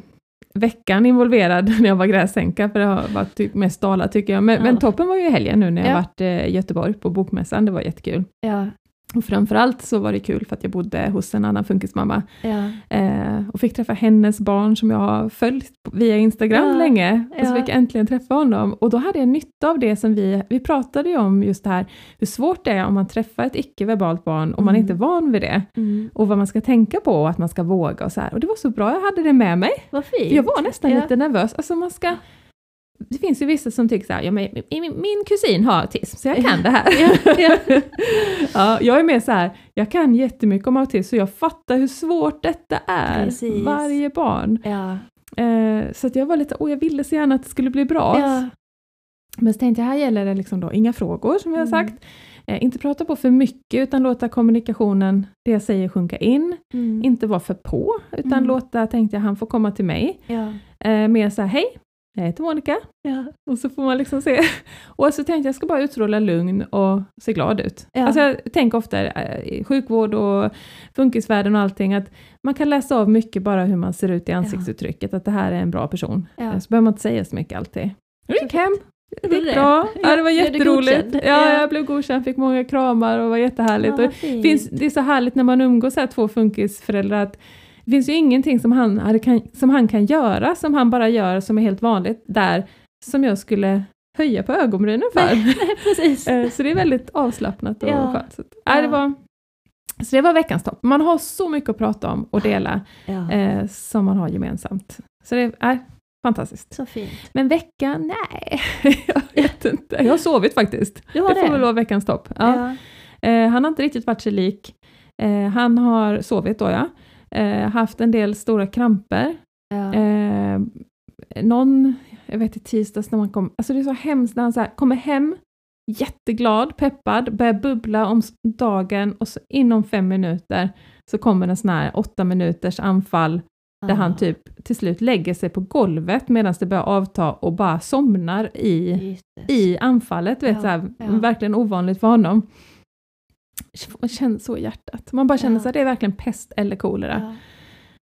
veckan involverad när jag var gräsänka, för det har varit typ mest Dala tycker jag. Men, Ja. men toppen var ju helgen nu när jag Ja. varit eh, i Göteborg på Bokmässan, det var jättekul. Ja, Och framförallt så var det kul för att jag bodde hos en annan funkismamma ja, eh, och fick träffa hennes barn som jag har följt via Instagram Ja, länge. Och så fick jag äntligen träffa honom och då hade jag nytta av det som vi, vi pratade ju om just det här, hur svårt det är om man träffar ett icke-verbalt barn och man Mm. inte är van vid det mm. och vad man ska tänka på och att man ska våga och så här. Och det var så bra, jag hade det med mig. vad fint. Jag var nästan lite nervös. Alltså man ska... Det finns ju vissa som tycker så här, ja, men min, kusin har autism så jag kan det här. Ja, ja. ja, jag är mer så här, jag kan jättemycket om autism så jag fattar hur svårt detta är. Precis. Varje barn. Ja, Eh, så att jag var lite, åh jag ville så gärna att det skulle bli bra. ja, Men så tänkte jag, här gäller det liksom då inga frågor som jag har Mm. sagt. Eh, inte prata på för mycket utan låta kommunikationen, det jag säger, sjunka in. mm. Inte vara för på, utan Mm. låta, tänkte jag, han får komma till mig. ja, Eh, mer så här, hej, jag heter Monica. Ja. Och så får man liksom se. Och så tänkte jag, jag ska bara utstråla lugn och se glad ut. Ja. Alltså jag tänker ofta eh, i sjukvård och funkisvärlden och allting, att man kan läsa av mycket bara hur man ser ut i ansiktsuttrycket, att det här är en bra person. Ja. Eh, Så behöver man inte säga så mycket alltid. Jag gick hem, det gick det? bra, ja, det var jätteroligt. Ja, Ja. jag blev godkänd, fick många kramar och var jättehärligt. Ja, och fint. finns, det är så härligt när man umgås här, två funkisföräldrar, att det finns ju ingenting som han, hade kan, som han kan göra, som han bara gör, som är helt vanligt, där, som jag skulle höja på ögonbrynen för. Nej, precis. Eh, så det är väldigt avslappnat och Ja. skönt. Så, nej, det Ja. var, så det var veckans topp. Man har så mycket att prata om och dela, Ja. eh, som man har gemensamt. Så det är fantastiskt. Så fint. Men veckan, nej, jag vet inte. Jag har sovit faktiskt. Du har Det det? får väl vara veckans topp. Ja. Ja. Eh, han har inte riktigt varit sig lik. Eh, han har sovit då ja. Eh, haft en del stora kramper. Ja. Eh, någon, jag vet i tisdags när man kom, alltså det är så hemskt när han så här, kommer hem, jätteglad, peppad, börjar bubbla om dagen och så inom fem minuter så kommer en sån här åtta minuters anfall där han Ah, typ till slut lägger sig på golvet medan det börjar avta och bara somnar i i anfallet, du vet, Ja, så här, ja. verkligen ovanligt för honom. Man känner så i hjärtat. Man bara känner Ja. så här, det är verkligen pest eller kolera.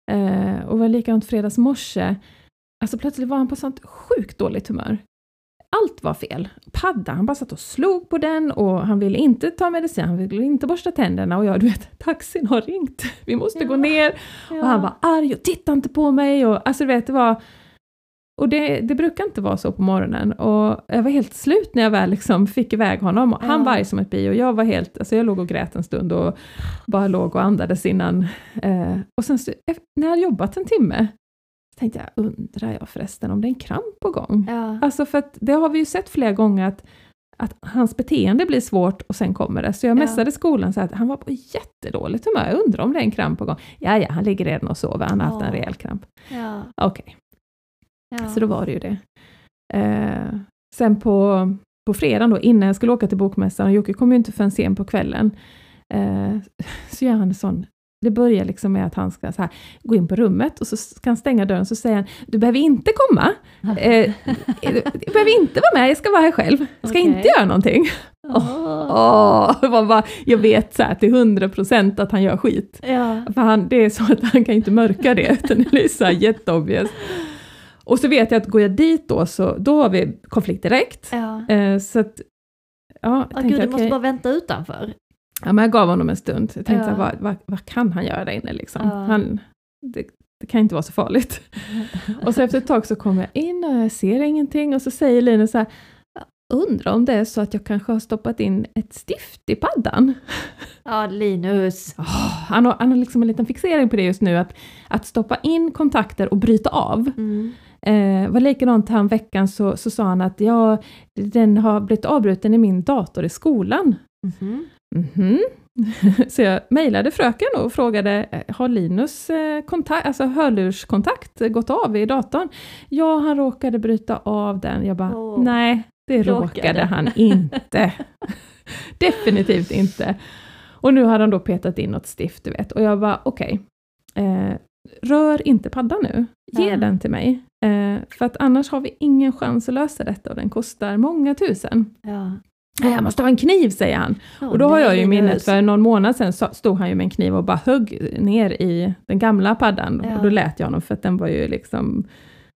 Ja. Eh, och var likadant fredags morse. Alltså plötsligt var han på sånt sjukt dåligt humör. Allt var fel. Padda, han bara satt och slog på den och han ville inte ta medicin, han ville inte borsta tänderna och jag, du vet, taxin har ringt, vi måste gå Ja. ner. Och han var arg och tittade inte på mig och alltså du vet, det var... Och det, det brukar inte vara så på morgonen och jag var helt slut när jag väl liksom fick iväg honom. Han Ja. var arg som ett bi och jag var helt, alltså jag låg och grät en stund och bara låg och andades innan. Eh, och sen ef- när jag hade jobbat en timme, så tänkte jag, undrar jag förresten om det är en kramp på gång? Ja. Alltså för att det har vi ju sett flera gånger att, att hans beteende blir svårt och sen kommer det. Så jag Ja. messade skolan så att han var på jättedåligt humör, jag undrar om det är en kramp på gång. Ja, ja, han ligger redan och sover, han har haft en Ja. rejäl kramp. Ja. Okej, Ja. så då var det ju det. Eh, sen på, på fredagen då, innan jag skulle åka till bokmässan, och Jocke kom ju inte förrän sen på kvällen, eh, så gör han en sån det börjar liksom med att han ska så här, gå in på rummet och så ska han stänga dörren så säger han Du behöver inte komma, eh, du behöver inte vara med, jag ska vara här själv, jag ska Okej. inte göra någonting. Åh, man bara, jag vet så här till hundra procent att han gör skit. Ja. För han, det är så att han kan inte mörka det, utan det blir så här jätteobvious. Och så vet jag att går jag dit då, så då har vi konflikt direkt. Ja. Eh, så att, ja, Åh, tänkte gud, du jag, måste okej. bara vänta utanför. ja, men jag gav honom en stund. Jag tänkte, Ja. vad, vad, vad kan han göra där inne liksom? Ja. Han, det, det kan inte vara så farligt. Och så efter ett tag så kommer jag in och jag ser ingenting och så säger Linus så här, "Jag undrar om det är så att jag kanske har stoppat in ett stift i paddan? Ja, Linus. Åh, han, har, han har liksom en liten fixering på det just nu, att, att stoppa in kontakter och bryta av. Mm. Eh, var likadant här veckan så, så sa han att ja, den har blivit avbruten i min dator i skolan. Mhm. Mhm. Så jag mejlade fröken och frågade, eh, har Linus eh, kontakt, alltså hörlurskontakt gått av i datorn? Ja, han råkade bryta av den. Jag bara, Åh. nej, det Råkade. råkade han inte. Definitivt inte. Och nu har han då petat in något stift, du vet. Och jag bara, okej, eh, rör inte paddan nu. Ge Ja. den till mig. Eh, för att annars har vi ingen chans att lösa detta och den kostar många tusen. Ja. Jag måste ha en kniv, säger han. Åh, Och då har jag ju minnet, för någon månad sedan stod han ju med en kniv och bara högg ner i den gamla paddan. Ja. Och då lät jag honom, för att den var ju liksom,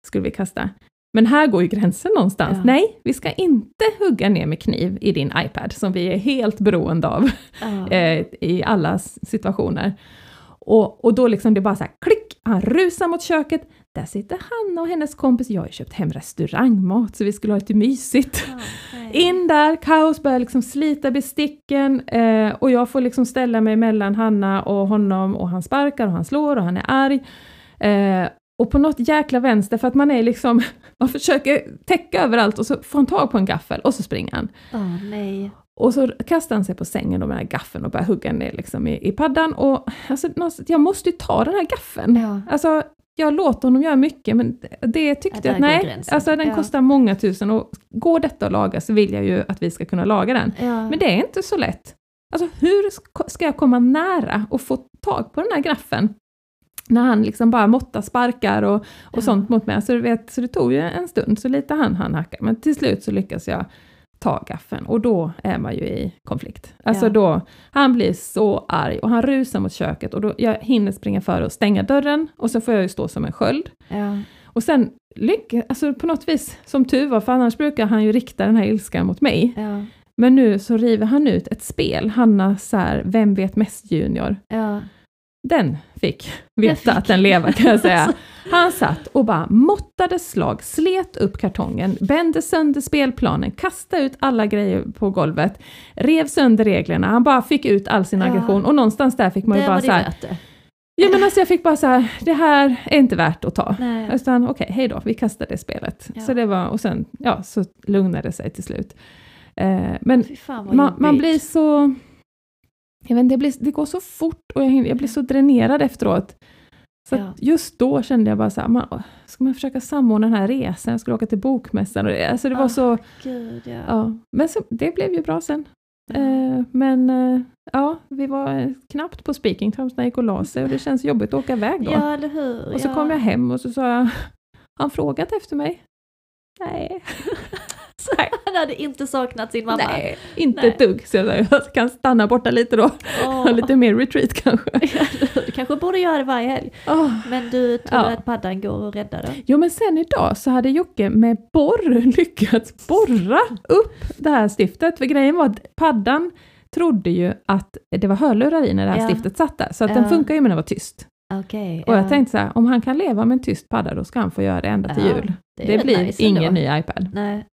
skulle vi kasta. Men här går ju gränsen någonstans. Ja. Nej, vi ska inte hugga ner med kniv i din iPad, som vi är helt beroende av Ja. eh, i alla situationer. Och, och då liksom det bara så här klick, han rusar mot köket, där sitter Hanna och hennes kompis, jag har ju köpt hem restaurangmat så vi skulle ha lite mysigt. Nej. In där, kaos, börjar liksom slita besticken eh, och jag får liksom ställa mig mellan Hanna och honom och han sparkar och han slår och han är arg. Eh, och på något jäkla vänster, för att man är liksom, man försöker täcka överallt och så får han tag på en gaffel och så springer han. Åh, nej. Och så kastar han sig på sängen med den här gaffeln och börjar hugga ner liksom i, i paddan. Och alltså, jag måste ju ta den här gaffeln. Ja. Alltså, jag låter honom göra mycket, men det tyckte Ja, jag att nej, gränsen. alltså den Ja. kostar många tusen och går detta att laga så vill jag ju att vi ska kunna laga den. Ja. Men det är inte så lätt. Alltså hur sk- ska jag komma nära och få tag på den här graffeln? när han liksom bara måttar sparkar och, och Ja. sånt mot mig. Så, du vet, så det tog ju en stund, så lite han han hacka. Men till slut så lyckas jag ta gaffeln och då är man ju i konflikt. Alltså Ja. då, han blir så arg och han rusar mot köket och då, jag hinner springa före och stänga dörren och så får jag ju stå som en sköld. Ja. Och sen lyckas, alltså på något vis, som tur var, för annars brukar han ju rikta den här ilskan mot mig. Ja. Men nu så river han ut ett spel, Hanna så här, Vem vet mest junior. Den fick veta fick- att den lever kan jag säga. Han satt och bara måttade slag, slet upp kartongen, bände sönder spelplanen, kastade ut alla grejer på golvet, rev sönder reglerna, han bara fick ut all sin Ja. aggression och någonstans där fick man ju Det bara så här, ja men alltså jag fick bara så här, det här är inte värt att ta. Nej. Utan okej, hej då, vi kastar det spelet. Ja. Så det var, och sen, ja, så lugnade det sig till slut. Eh, men man, man blir så... Jag vet det, blir, det går så fort och jag, jag blir så dränerad efteråt. Så Ja. just då kände jag bara så här, man, ska man försöka samordna den här resan? Jag skulle åka till bokmässan och det, alltså det var Ah. så... Gud, ja. Ja, men så, det blev ju bra sen. Eh, men eh, ja, vi var eh, knappt på speaking terms när jag gick och la sig och det känns jobbigt att åka iväg då. Ja, eller hur. Och så ja. kom jag hem och så sa jag, har han frågat efter mig? Nej. Han hade inte saknat sin mamma. Nej, inte Nej. ett dugg. Så jag, kan stanna borta lite då. Ha lite mer retreat kanske. du kanske borde göra det varje helg. Åh. Men du tror Ja. att paddan går och räddar den? Jo men sen idag så hade Jocke med borr lyckats borra upp det här stiftet. För grejen var att paddan trodde ju att det var hörlurar i när det här Ja. stiftet satt där. Så att Ja. den funkar ju med att vara tyst. Okej. Och ja. jag tänkte så här, om han kan leva med en tyst padda då ska han få göra det ända till Ja, jul. Det, rätt blir nice ingen ändå. ny iPad. Nej.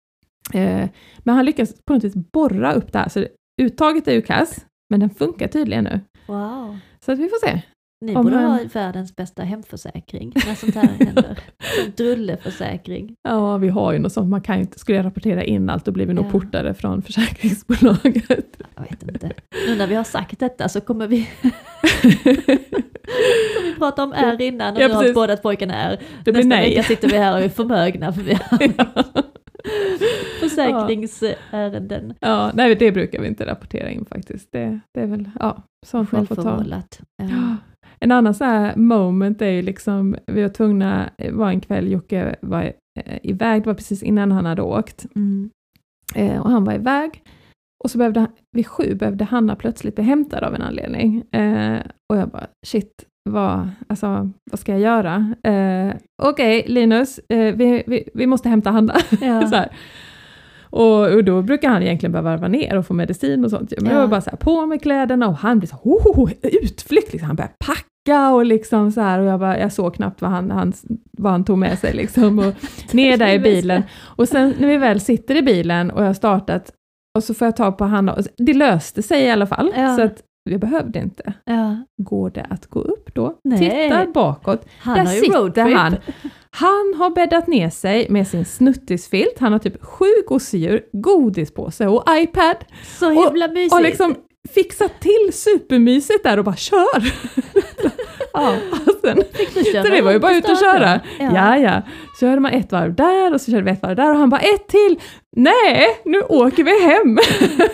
Eh, men han lyckas på något vis borra upp det här. Så uttaget är ju kass, men den funkar tydligen nu. Wow. Så att vi får se. Ni Om borde han- ha världens bästa hemförsäkring när sånt här händer. Drulleförsäkring. Ja, vi har ju något sånt. Man kan ju inte, skulle jag rapportera in allt, då blir vi nog Ja. portade från försäkringsbolaget. Jag vet inte. Nu när vi har sagt detta så kommer vi, som vi pratade om är innan och Ja, nu har båda pojkarna är. Det blir Nästa nej. vecka sitter vi här och är förmögna för vi har ja. försäkringsärenden. ja, nej det brukar vi inte rapportera in faktiskt. Det, det är väl, ja, sånt man får ta. Ja. En annan så här moment är ju liksom, vi var tvungna, var en kväll Jocke var eh, iväg, det var precis innan han hade åkt, Mm. eh, och han var iväg. Och så behövde, vid sju behövde Hanna plötsligt bli hämtad av en anledning. Eh, och jag bara, shit, vad, alltså, vad ska jag göra? Eh, Okej, Linus, eh, vi, vi, vi måste hämta Hanna. Ja. Och, och då brukar han egentligen behöva varva ner och få medicin och sånt. Men Ja. jag var bara så här, på med kläderna och han blir så oh, utflykt, liksom. han börjar packa och liksom så här och jag, bara, jag såg knappt vad han, han, vad han tog med sig liksom och ner där i bilen. Och sen när vi väl sitter i bilen och jag har startat och så får jag ta på Hanna, det löste sig i alla fall. Ja. Så att jag behövde inte. Ja. Går det att gå upp då? Nej. Titta bakåt, Han där sitter han. Han har bäddat ner sig med sin snuttisfilt, han har typ sju gosedjur, godispåse och iPad. Så himla mysigt. Och liksom fixat till supermysigt där och bara kör! ja, köra så det var ju bara ut och köra. Ja. ja, Körde man ett varv där och så körde vi ett varv där och han bara ett till! Nej, nu åker vi hem!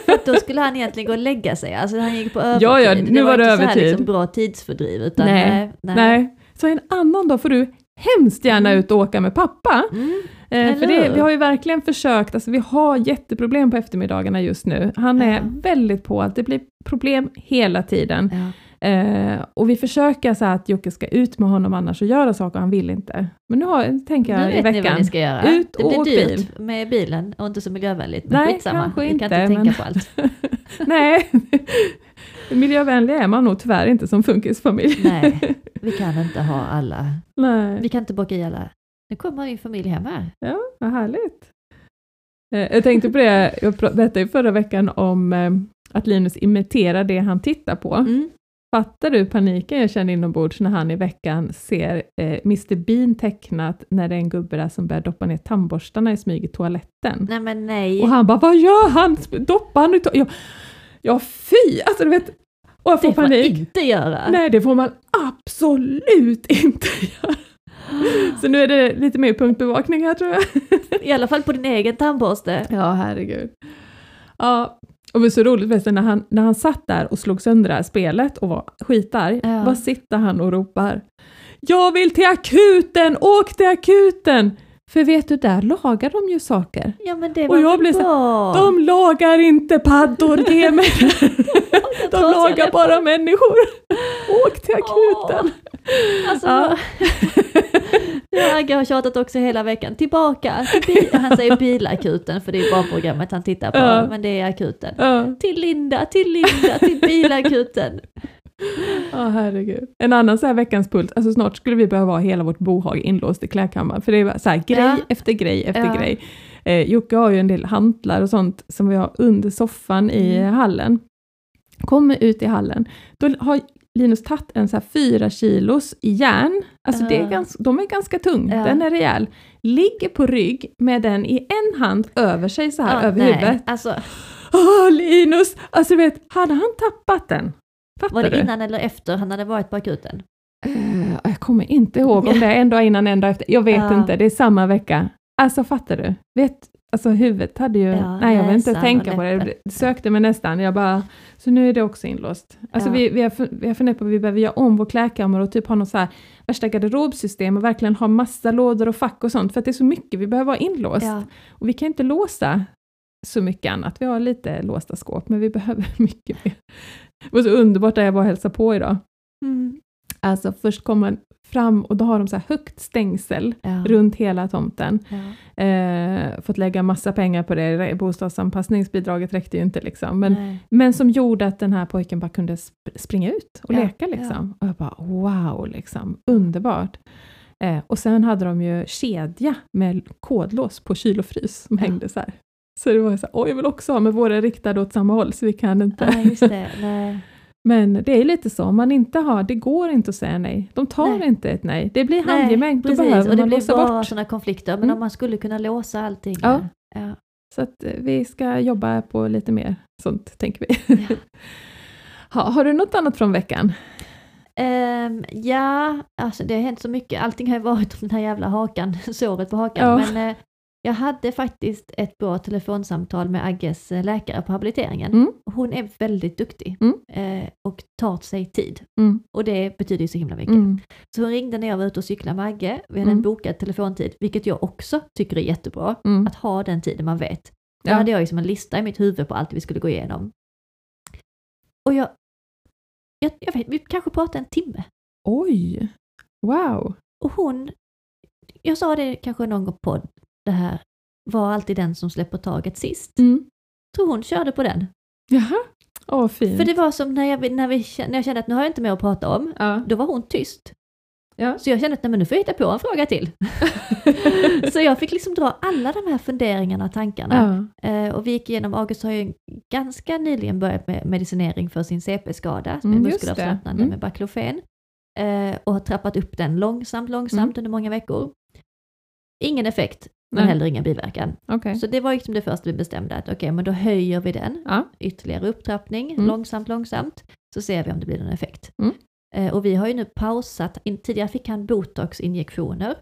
För då skulle han egentligen gå och lägga sig, alltså han gick på övertid. Ja, ja, nu var det inte så här övertid. liksom bra tidsfördriv, utan Nej, nej. nej. Nej. Så en annan dag får du hemskt gärna Mm. ut och åka med pappa. Mm. Eh, för det, vi har ju verkligen försökt, alltså vi har jätteproblem på eftermiddagarna just nu. Han är Ja. väldigt på att det blir problem hela tiden. Ja. Eh, och vi försöker så att Jocke ska ut med honom annars och göra saker, han vill inte. Men nu har, tänker Nu jag i vet ni vad veckan, ni ska göra. ut det och blir åk dyrt med bilen och inte så miljövänligt. Men Nej, skitsamma, kanske vi kan inte, inte tänka men- på allt. nej, miljövänlig är man nog tyvärr inte som funkisfamilj. Nej, vi kan inte ha alla. nej. Vi kan inte bocka i alla. Nu kommer min familj hem här. Ja, vad härligt. Eh, Jag tänkte på det, jag berättade ju förra veckan om eh, att Linus imiterar det han tittar på. Mm. Fattar du paniken jag kände inombords när han i veckan ser eh, Mr Bean tecknat när det är en gubbe där som börjar doppa ner tandborstarna i smyg i toaletten. Nej men nej. Och han bara, vad gör han? Doppar han i to-" ja, fy! Alltså du vet, och jag får det får man panik. inte göra. Nej, det får man absolut inte göra. Så nu är det lite mer punktbevakning här tror jag. I alla fall på din egen tandborste. Ja, herregud. Ja, och det var så roligt förresten när han, när han satt där och slog sönder det här spelet och var skitarg, Ja. vad sitter han och ropar? jag vill till akuten, åk till akuten! För vet du, där lagar de ju saker. Ja men det Och var jag väl blev så- bra. De lagar inte paddor, ge mig De lagar bara människor. Åk till akuten. Alltså, Ja. ja. Agge har tjatat också hela veckan. Tillbaka till. Han säger bilakuten för det är barnprogrammet han tittar på. Ja. Men det är akuten. Ja, Till Linda, till Linda, till bilakuten. Ja, herregud. En annan så här veckans pult, alltså snart skulle vi behöva ha hela vårt bohag inlåst i klädkammaren, för det är så här grej Ja. efter grej efter Ja. grej. Eh, Jocke har ju en del hantlar och sånt som vi har under soffan i Mm. hallen. Kommer ut i hallen, då har Linus tagit en så här fyra kilos i järn, alltså det är Ja. ganska, de är ganska tung, Ja. den är rejäl. Ligger på rygg med den i en hand över sig så här Ja, över nej, huvudet. Alltså, Åh Linus! Alltså du vet, hade han tappat den? Fattar var det du? innan eller efter han hade varit på akuten? Eh, jag kommer inte ihåg om det är en dag innan, en dag efter. Jag vet inte, det är samma vecka. Alltså fattar du? Vet, alltså huvudet hade ju... Ja, nej, jag vill inte tänka på det. Det sökte mig nästan. Jag bara, så nu är det också inlåst. Alltså Ja. vi, vi, har, vi har funderat på att vi behöver göra om vår klädkammare och typ ha något så här värsta garderobsystem och verkligen ha massa lådor och fack och sånt, för att det är så mycket vi behöver ha inlåst. Ja. Och vi kan inte låsa så mycket annat. Vi har lite låsta skåp, men vi behöver mycket mer. Det var så underbart där jag var och hälsade på idag. Mm. Alltså först kom man fram och då har de så högt stängsel Ja. runt hela tomten. Ja. Eh, fått lägga massa pengar på det, bostadsanpassningsbidraget räckte ju inte liksom. Men, Nej. men som gjorde att den här pojken bara kunde sp- springa ut och Ja, leka liksom. Och jag bara wow, liksom, underbart. Eh, och sen hade de ju kedja med kodlås på kyl och frys som hängde så här. Så det var så här, oj jag vill också ha, men våra är riktade åt samma håll så vi kan inte. Ja, just det. Nej. Men det är lite så, om man inte har, det går inte att säga nej. De tar Nej. inte ett nej. Det blir handgemäng, då behöver och det man blir låsa bara bort. sådana konflikter. Men Mm. om man skulle kunna låsa allting. Ja. Ja. Så att eh, vi ska jobba på lite mer sånt, tänker vi. Ja. ha, har du något annat från veckan? Ehm, ja, alltså det har hänt så mycket. Allting har ju varit om den här jävla hakan, såret på hakan. Ja. Men eh, jag hade faktiskt ett bra telefonsamtal med Agges eh, läkare på habiliteringen. Mm. Hon är väldigt duktig Mm. eh, och tar sig tid. Mm. Och det betyder ju så himla mycket. Mm. Så hon ringde när jag var ute och cyklade med Agge. Vi hade Mm. en bokad telefontid, vilket jag också tycker är jättebra. Mm. Att ha den tiden man vet. Då Ja. hade jag liksom en lista i mitt huvud på allt vi skulle gå igenom. Och jag, jag, jag vet, vi kanske pratade en timme. Oj! Wow! Och hon, jag sa det kanske någon gång på det här, var alltid den som släpper taget sist. Mm. Tror hon körde på den. Jaha, åh fint. För det var som när jag, när, vi, när jag kände att nu har jag inte mer att prata om, ja. då var hon tyst. Ja. Så jag kände att nej, men nu får jag hitta på en fråga till. så jag fick liksom dra alla de här funderingarna och tankarna. ja. Eh, och vi gick igenom, August har ju ganska nyligen börjat med medicinering för sin CP-skada, som Mm, är muskelavslappnande Mm. med Baclofen. Eh, och har trappat upp den långsamt, långsamt Mm. under många veckor. Ingen effekt, men Nej. heller ingen biverkan. Okej. Så det var liksom det första vi bestämde, att okej, men då höjer vi den. Ja. Ytterligare upptrappning, Mm. långsamt, långsamt. Så ser vi om det blir någon effekt. Mm. Eh, och vi har ju nu pausat, in, tidigare fick han botoxinjektioner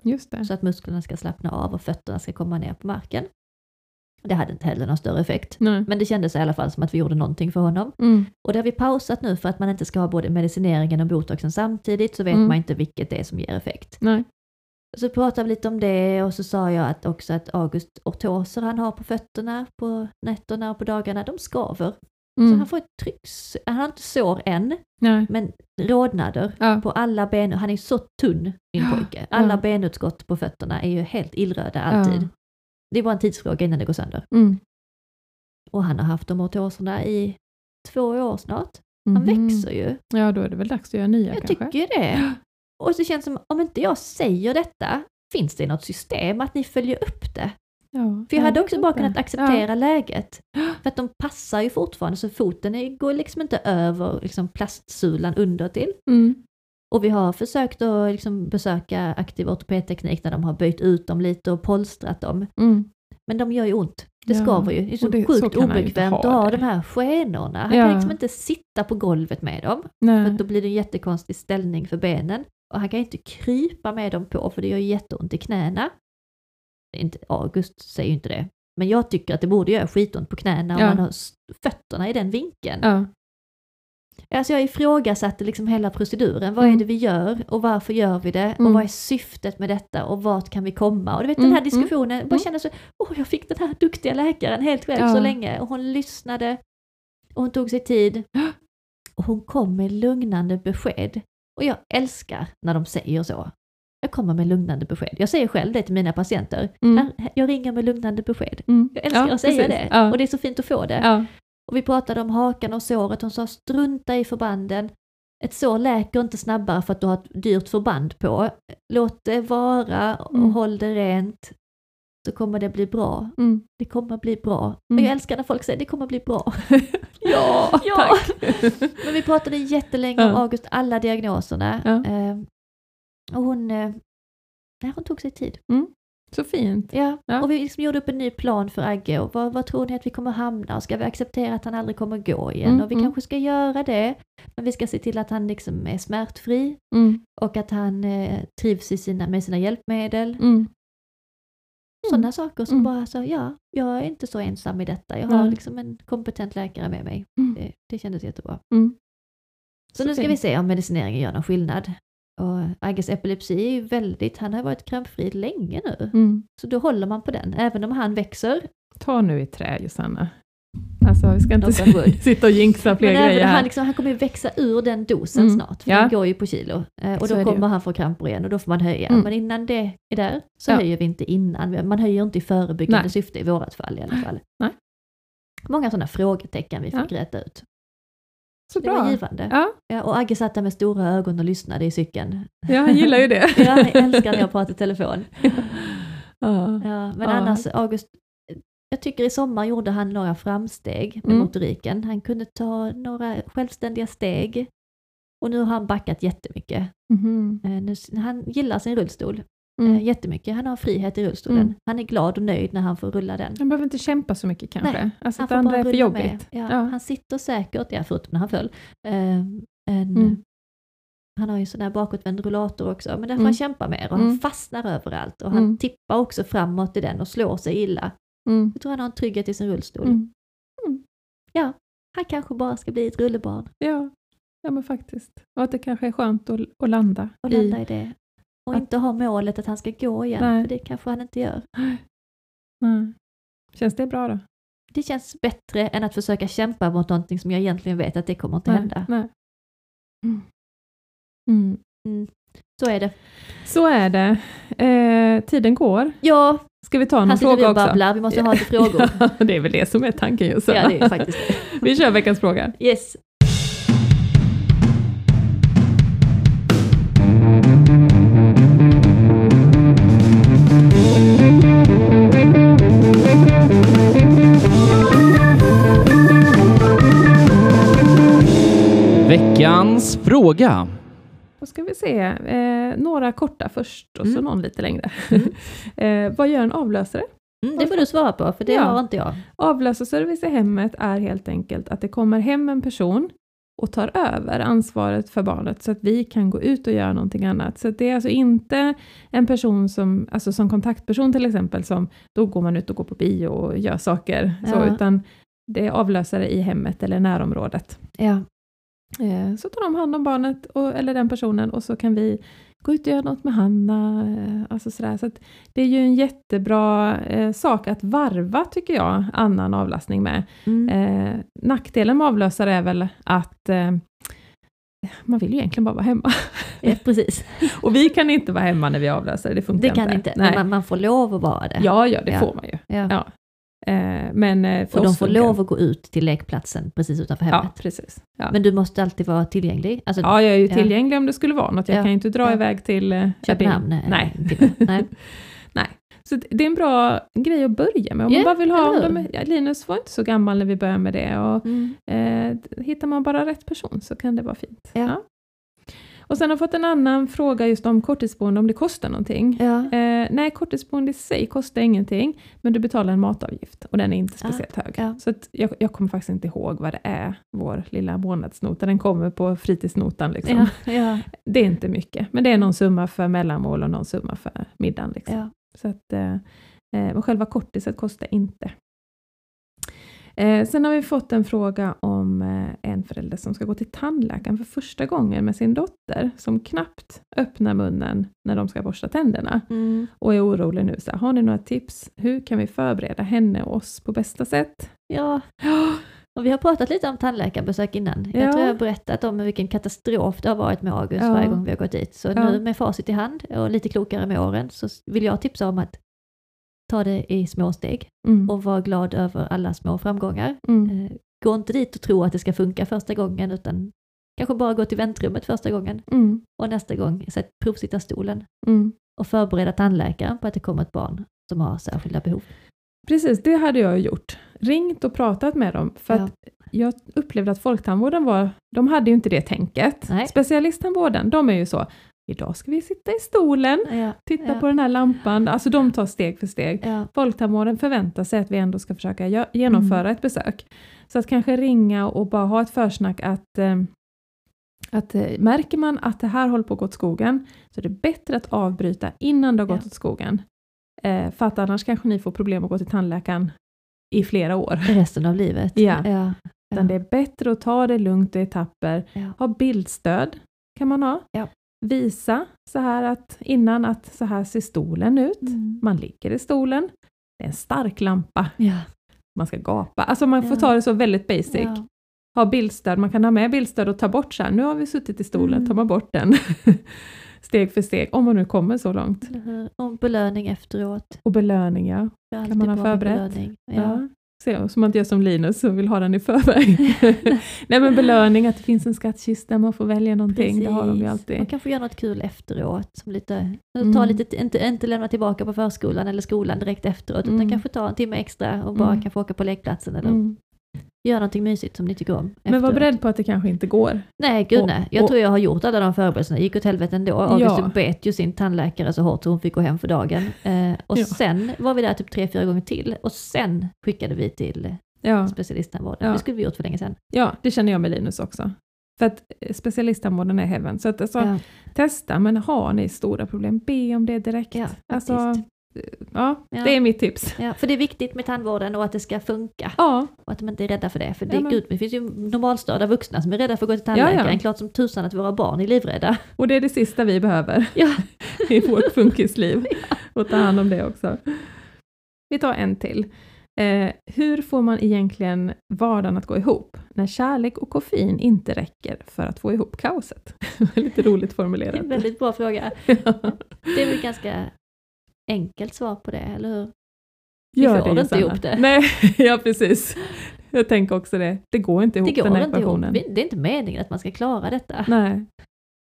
så att musklerna ska slappna av och fötterna ska komma ner på marken. Det hade inte heller någon större effekt. Nej. Men det kändes i alla fall som att vi gjorde någonting för honom. Mm. Och det har vi pausat nu för att man inte ska ha både medicineringen och botoxen samtidigt så vet Mm. man inte vilket det är som ger effekt. Nej. Så pratade vi lite om det och så sa jag att också att August ortoser han har på fötterna på nätterna och på dagarna, de skaver. Så Mm. han får ett trycks... Han har inte sår än, Nej. men rodnader Ja. på alla ben. Han är så tunn, min Ja, pojke. Alla ja. benutskott på fötterna är ju helt illröda alltid. Ja. Det är bara en tidsfråga innan det går sönder. Mm. Och han har haft de ortoserna i två år snart. Han Mhm. växer ju. Ja, då är det väl dags att göra nya Jag kanske? tycker det. Och så känns det som, om inte jag säger detta, finns det något system att ni följer upp det? Ja. För jag Ja, hade också bara kunnat acceptera läget. För att de passar ju fortfarande, så foten går liksom inte över liksom plastsulan under till. Ja. Mm. Och vi har försökt att liksom besöka aktiv ortopedteknik när de har böjt ut dem lite och polstrat dem. Mm. Men de gör ju ont. Det Ja, skaver ju. Det är så det- sjukt så obekvämt ha att ha det. de här skenorna. Han Ja. kan liksom inte sitta på golvet med dem. För Nej. att då blir det en jättekonstig ställning för benen. Och han kan inte krypa med dem på för det gör jätteont i knäna. Är Inte, August säger ju inte det. Men jag tycker att det borde göra skitont på knäna om Ja. man har fötterna i den vinkeln. Ja. Alltså jag ifrågasatte liksom hela proceduren. Vad är Mm. det vi gör och varför gör vi det? Mm. Och vad är syftet med detta och vart kan vi komma? Och du vet Mm, den här mm, diskussionen, jag bara mm. kände så, åh jag fick den här duktiga läkaren helt själv Ja. så länge. Och hon lyssnade och hon tog sig tid. Och hon kom med lugnande besked. Och jag älskar när de säger så. Jag kommer med lugnande besked. Jag säger själv det till mina patienter. Mm. Jag ringer med lugnande besked. Mm. Jag älskar Ja, att säga precis. det. Ja. Och det är så fint att få det. Ja. Och vi pratade om hakan och såret. Hon sa strunta i förbanden. Ett sår läker inte snabbare för att du har ett dyrt förband på. Låt det vara och Mm. håll det rent. Så kommer det bli bra. Mm. Det kommer bli bra. Mm. Och jag älskar när folk säger det kommer bli bra. ja, Ja. tack. Men vi pratade jättelänge om. August, alla diagnoserna. Ehm, och hon, eh, hon tog sig tid. Så fint. Ja. Ja. Och vi liksom gjorde upp en ny plan för Agge. Och vad, vad tror ni att vi kommer hamna? Och ska vi acceptera att han aldrig kommer gå igen? Mm, och vi mm. kanske ska göra det. Men vi ska se till att han liksom är smärtfri Mm. och att han eh, trivs i sina, med sina hjälpmedel. Mm. Sådana saker som Mm. bara så, ja, jag är inte så ensam i detta. Jag har liksom en kompetent läkare med mig. Mm. Det, det kändes jättebra. Så, Så nu ska vi se om medicineringen gör någon skillnad. Och Agges epilepsi är ju väldigt, han har varit krampfri länge nu. Mm. Så då håller man på den. Även om han växer Ta nu i trä Josanna. Alltså vi ska inte sitta och jinxa fler Men grejer han, här. liksom, han kommer ju växa ur den dosen Mm. snart, för Ja. den går ju på kilo. Eh, och då kommer han få kramper igen och då får man höja. Mm. Men innan det är där så Ja. höjer vi inte innan. Man höjer inte i förebyggande Nej. syfte i vårat fall i alla fall. Nej. Många sådana frågetecken vi fick Ja. rätta ut. Så Det var bra. givande. Ja, Ja, och Agge satt där med stora ögon och lyssnade i cykeln. ja, han gillar ju det. Ja, jag älskar när jag pratar i telefon. Ja. Ja, men annars, August, jag tycker i sommar gjorde han några framsteg med Mm. motoriken. Han kunde ta några självständiga steg. Och nu har han backat jättemycket. Eh, Nu, han gillar sin rullstol Mm. eh, jättemycket. Han har frihet i rullstolen. Mm. Han är glad och nöjd när han får rulla den. Han behöver inte kämpa så mycket kanske. Nej, alltså Han får bara är för rulla jobbigt. med. Ja, Ja. Han sitter säkert, ja, förutom när han föll. Eh, en, Mm. Han har ju sån där bakåtvänd rullator också, men där får Mm. han kämpa mer och han Mm. fastnar överallt och han Mm. tippar också framåt i den och slår sig illa. Mm. Jag tror han har en trygghet i sin rullstol. Mm. Ja, han kanske bara ska bli ett rullebarn Ja. ja, men faktiskt. Och att det kanske är skönt att, att landa, och landa i det. Och Att- inte ha målet att han ska gå igen, Nej. för det kanske han inte gör. Nej. Känns det bra då? Det känns bättre än att försöka kämpa mot någonting som jag egentligen vet att det kommer inte Nej. hända. Nej. Mm. Mm. Så är det. Så är det. Eh, tiden går. Ja, Ska vi ta någon här sitter vi fråga och också? babblar, vi måste ha lite frågor. Ja, det är väl det som är tanken just Ja, det är faktiskt det. Vi kör veckans fråga. Yes. Veckans fråga. Då ska vi se. Eh, några korta först och så Mm. någon lite längre. eh, vad gör en avlösare? Mm, det får du svara på, för det Ja. har inte jag. Avlösarservice i hemmet är helt enkelt att det kommer hem en person och tar över ansvaret för barnet så att vi kan gå ut och göra någonting annat. Så det är alltså inte en person som, alltså som kontaktperson till exempel, som då går man ut och går på bio och gör saker, så, Ja. utan det är avlösare i hemmet eller närområdet. Ja. Eh, Så tar de hand om barnet, och, eller den personen, och så kan vi gå ut och göra något med Hanna. eh, Alltså sådär. Så det är ju en jättebra eh, sak att varva, tycker jag, annan avlastning med. Mm. Eh, nackdelen med avlösare är väl att eh, man vill ju egentligen bara vara hemma. ja, precis. och vi kan inte vara hemma när vi avlöser, det funkar Det kan inte, men Nej. man, man får lov att vara det. Ja, ja, det Ja. får man ju. Ja. Ja. Eh, men eh, för och de får lov att gå ut till lekplatsen precis utanför Ja, hemmet. precis. Ja. Men du måste alltid vara tillgänglig. Alltså, ja, jag är ju Ja. tillgänglig om det skulle vara något. Jag Ja. kan ju inte dra Ja. iväg till eh, Köpenhamn? Nej. timme. Nej. Så det är en bra grej att börja med. Om Ja, man bara vill ha, de, ja, Linus var inte så gammal när vi började med det och Mm. eh, hittar man bara rätt person så kan det vara fint. Ja. Och sen har jag fått en annan fråga just om korttidsboende, om det kostar någonting. Ja. Eh, nej, korttidsboende i sig kostar ingenting, men du betalar en matavgift och den är inte speciellt hög. ja. Så att jag, jag kommer faktiskt inte ihåg vad det är, vår lilla månadsnota. Den kommer på fritidsnotan. Liksom. Ja. Ja. Det är inte mycket, men det är någon summa för mellanmål och någon summa för middagen. Liksom. Ja. Så att, eh, eh, men själva korttiset kostar inte. Eh, sen har vi fått en fråga om eh, en förälder som ska gå till tandläkaren för första gången med sin dotter, som knappt öppnar munnen när de ska borsta tänderna Mm. och är orolig nu. Så här, har ni några tips? Hur kan vi förbereda henne och oss på bästa sätt? Ja, och vi har pratat lite om tandläkarbesök innan. Jag Ja. tror jag har berättat om vilken katastrof det har varit med August Ja. varje gång vi har gått dit. Så Ja. nu med facit i hand och lite klokare med åren så vill jag tipsa om att ta det i små steg Mm. och vara glad över alla små framgångar. Mm. Eh, Gå inte dit och tro att det ska funka första gången utan kanske bara gå till väntrummet första gången Mm. och nästa gång sätt provsitta stolen Mm. och förbereda tandläkaren på att det kommer ett barn som har särskilda behov. Precis, det hade jag gjort. Ringt och pratat med dem. För Ja. att jag upplevde att folktandvården var, de hade ju inte det tänket. Nej. Specialisttandvården, de är ju så, idag ska vi sitta i stolen, Ja, titta Ja. på den här lampan. Alltså de tar steg för steg. ja, Folktandvården förväntar sig att vi ändå ska försöka genomföra Mm. ett besök. Så att kanske ringa och bara ha ett försnack att, eh, att eh, märker man att det här håller på att gå åt skogen, så är det bättre att avbryta innan det har gått Ja. åt skogen. Eh, för att annars kanske ni får problem att gå till tandläkaren i flera år. resten av livet. Ja. Utan det är bättre att ta det lugnt i etapper. Ha bildstöd kan man ha. Ja. Visa så här att innan att så här ser stolen ut. Mm. Man ligger i stolen. Det är en stark lampa. Ja. Man ska gapa. Alltså man får Ja. ta det så väldigt basic. Ja. Ha bildstöd. Man kan ha med bildstöd och ta bort så här. Nu har vi suttit i stolen, Mm. tar man bort den. steg för steg, om man nu kommer så långt. Hur? Och belöning efteråt. Och belöning ja. Alltid man ha förberett? belöning. Ja. Så man inte gör som Linus som vill ha den i förväg. Nej men belöning, att det finns en skattkista, man får välja någonting, det har de ju Precis. alltid. Man kan få göra något kul efteråt. Som lite, Mm. ta lite, inte, inte lämna tillbaka på förskolan eller skolan direkt efteråt, utan Mm. kanske ta en timme extra och bara Mm. kan få åka på lekplatsen eller Mm. Göra någonting mysigt som ni tycker om. Men var efteråt. beredd på att det kanske inte går. Nej, gud Och- nej. Jag och- tror jag har gjort alla de förberedelserna. Det gick åt helvete ändå. August Ja. bet ju sin tandläkare så hårt så hon fick gå hem för dagen. Eh, och Ja. sen var vi där typ tre, fyra gånger till och sen skickade vi till Ja. specialisttandvården. Ja. Det skulle vi gjort för länge sedan. ja, det känner jag med Linus också. För att eh, specialisttandvården är heaven. Så att alltså, Ja. testa, men har ni stora problem, be om det direkt. Ja, alltså. Ja, Ja. det är mitt tips. Ja, för det är viktigt med tandvården och att det ska funka. Ja, Och att de inte är rädda för det. För det, Ja, men- gud, det finns ju normalstörda vuxna som är rädda för att gå till tandläkaren. Ja, ja. Klart som tusan att våra barn är livrädda. och det är det sista vi behöver Ja, i vårt funkisliv. Och ta hand om det också. Vi tar en till. Eh, hur får man egentligen vardagen att gå ihop när kärlek och koffein inte räcker för att få ihop kaoset? Lite roligt det är formulerat. en väldigt bra fråga. Det är väl ganska enkelt svar på det, eller hur? Vi Gör får det, inte ihop det. Nej, ja precis. Jag tänker också det. Det går inte ihop Det går den här inte ihop. ekvationen. Vi- Det är inte meningen att man ska klara detta. Nej.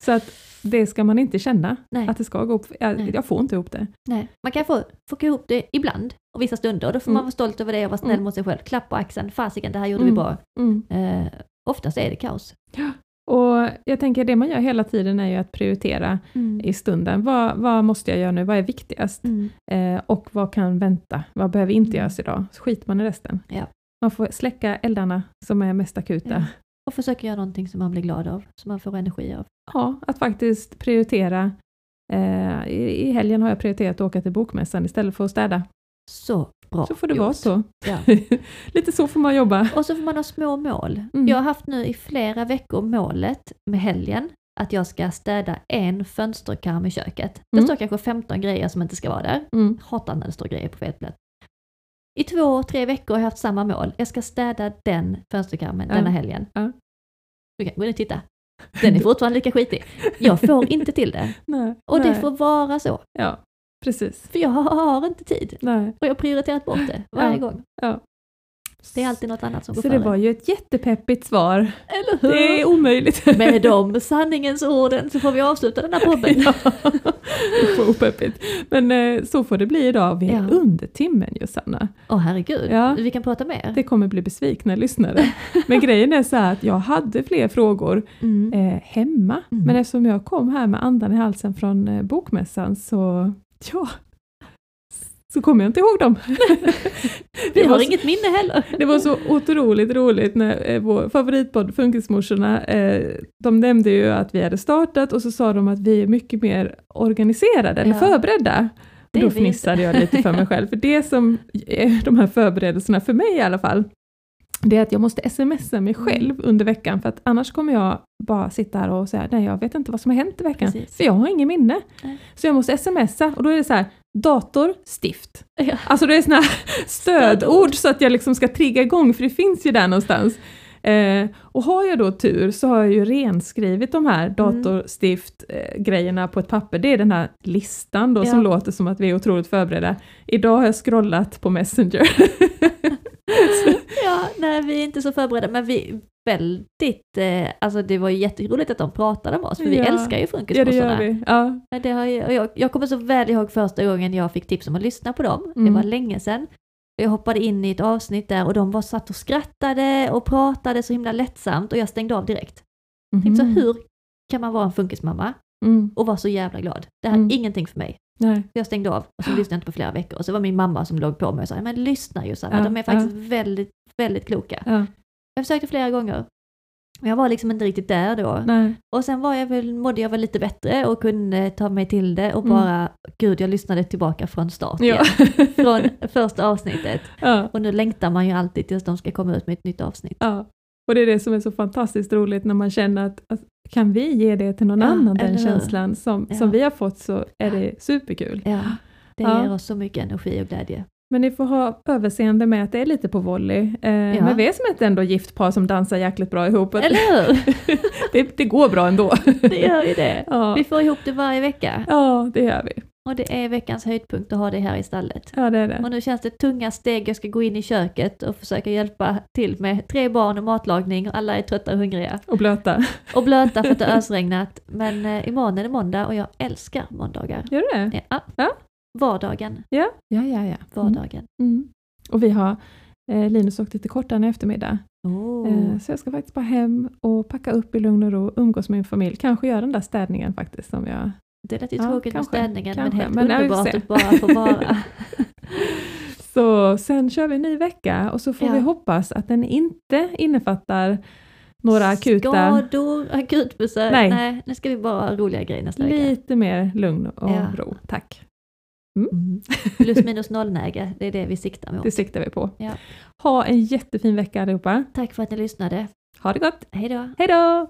Så att det ska man inte känna, Nej. att det ska gå ihop. Jag, jag får inte ihop det. Nej. Man kan få, få ihop det ibland och vissa stunder och då får Mm. man vara stolt över det och vara snäll Mm. mot sig själv. Klapp på axeln, fasiken det här gjorde Mm. vi bra. Mm. Eh, oftast är det kaos. Och jag tänker det man gör hela tiden är ju att prioritera i stunden. Vad, vad måste jag göra nu? Vad är viktigast? Mm. Eh, och vad kan vänta? Vad behöver inte Mm. göras idag? Så skiter man i resten. Ja. Man får släcka eldarna som är mest akuta. Ja. Och försöka göra någonting som man blir glad av, som man får energi av. Ja, att faktiskt prioritera. Eh, i, I helgen har jag prioriterat att åka till bokmässan istället för att städa. Så bra Så får det gjort. vara så. Ja. Lite så får man jobba. Och så får man ha små mål. Mm. Jag har haft nu i flera veckor målet med helgen att jag ska städa en fönsterkarm i köket. Det Mm. står kanske 15 grejer som inte ska vara där. Mm. Hatar när det står grejer på fel plats. I två, tre veckor har jag haft samma mål. Jag ska städa den fönsterkarmen Ja. denna helgen. Ja. Du kan gå in och titta. Den är fortfarande lika skitig. Jag får inte till det. Nej, Och det nej. får vara så. Ja, precis. För jag har inte tid. Nej. Och jag har prioriterat bort det varje Ja. gång. Ja. Det är alltid något annat som går Så före. det var ju ett jättepeppigt svar. Eller hur? Det är omöjligt. Med de sanningens orden så får vi avsluta den här podden. ja, opeppigt. Men eh, så får det bli idag. Vi är Ja. under timmen Josanna. Åh herregud, Ja. vi kan prata mer. Det kommer bli besvikna lyssnare. Men grejen är så här att jag hade fler frågor Mm. eh, hemma. Mm. Men eftersom jag kom här med andan i halsen från eh, bokmässan så, ja, så kommer jag inte ihåg dem. Vi har så, inget minne heller. det var så otroligt roligt när eh, vår favoritpodd Funkismorsorna, eh, de nämnde ju att vi hade startat och så sa de att vi är mycket mer organiserade eller Ja. förberedda. Det Och då fnissade jag lite för mig själv, för det som är de här förberedelserna för mig i alla fall, det är att jag måste smsa mig själv under veckan, för att annars kommer jag bara sitta här och säga, nej jag vet inte vad som har hänt i veckan, Precis. för jag har ingen minne. Nej. Så jag måste smsa, och då är det så här, dator, stift. Ja. Alltså det är såna här stödord så att jag liksom ska trigga igång, för det finns ju där någonstans. Eh, och har jag då tur så har jag ju renskrivit de här datorstift-grejerna på ett papper. Det är den här listan då som Ja. låter som att vi är otroligt förberedda. Idag har jag scrollat på Messenger. Ja, nej vi är inte så förberedda men vi väldigt, eh, alltså det var ju jätteroligt att de pratade med oss för vi Ja. älskar ju ja, det Funkismossarna. gör vi. Ja. Men det har ju, jag, jag kommer så väl ihåg första gången jag fick tips om att lyssna på dem. Mm. Det var länge sedan. Jag hoppade in i ett avsnitt där och de var satt och skrattade och pratade så himla lättsamt och jag stängde av direkt. Tänkte så Mhm. hur kan man vara en funkismamma Mm. och vara så jävla glad? Det här är Mm. ingenting för mig. Nej. Jag stängde av och så lyssnade jag inte på flera veckor. Och så var min mamma som låg på mig och sa, men lyssna Jossanna, Ja, de är faktiskt väldigt, väldigt kloka. Ja. Jag försökte flera gånger. Men jag var liksom inte riktigt där då. Nej. Och sen var jag väl, mådde jag väl lite bättre och kunde ta mig till det och Mm. bara, gud jag lyssnade tillbaka från start Ja. igen. Från första avsnittet. ja. Och nu längtar man ju alltid tills de ska komma ut med ett nytt avsnitt. Ja. Och det är det som är så fantastiskt roligt när man känner att, att kan vi ge det till någon Ja, annan, den hur? känslan som, Ja. som vi har fått så är det superkul. Ja, det Ja. ger oss så mycket energi och glädje. Men ni får ha överseende med att det är lite på volley. Eh, Men vi är som ett ändå gift par som dansar jäkligt bra ihop. Eller hur? det, det går bra ändå. Det gör ju det. Ja. Vi får ihop det varje vecka. ja, det gör vi. Och det är veckans höjdpunkt att ha det här i stallet. Ja, det är det. Och nu känns det tunga steg, jag ska gå in i köket och försöka hjälpa till med tre barn och matlagning och alla är trötta och hungriga. Och blöta. Och blöta för att det har ösregnat. Men eh, imorgon är det måndag och jag älskar måndagar. Gör du det? Ja. Ja. Vardagen, Ja, ja, ja. ja. Mm. vardagen. Mm. Och vi har, eh, Linus åkte till Kortan i eftermiddag. Oh. Eh, så jag ska faktiskt bara hem och packa upp i lugn och ro, umgås med min familj. Kanske göra den där städningen faktiskt som jag... Det lät ju Ja, tråkigt med kanske, städningen kanske. men helt Men ja, underbart att bara få vara. Så sen kör vi en ny vecka och så får Ja. vi hoppas att den inte innefattar några akuta, Skador, akutbesök. Nej. Nej. nu ska vi bara ha roliga grejer nästa vecka. lite mer lugn och Ja. ro. Tack. Mm. Plus minus nollläge, det är det vi siktar mot. Det siktar vi på. Ja. Ha en jättefin vecka allihopa. Tack för att ni lyssnade. Ha det gott. Hej då! Hej då!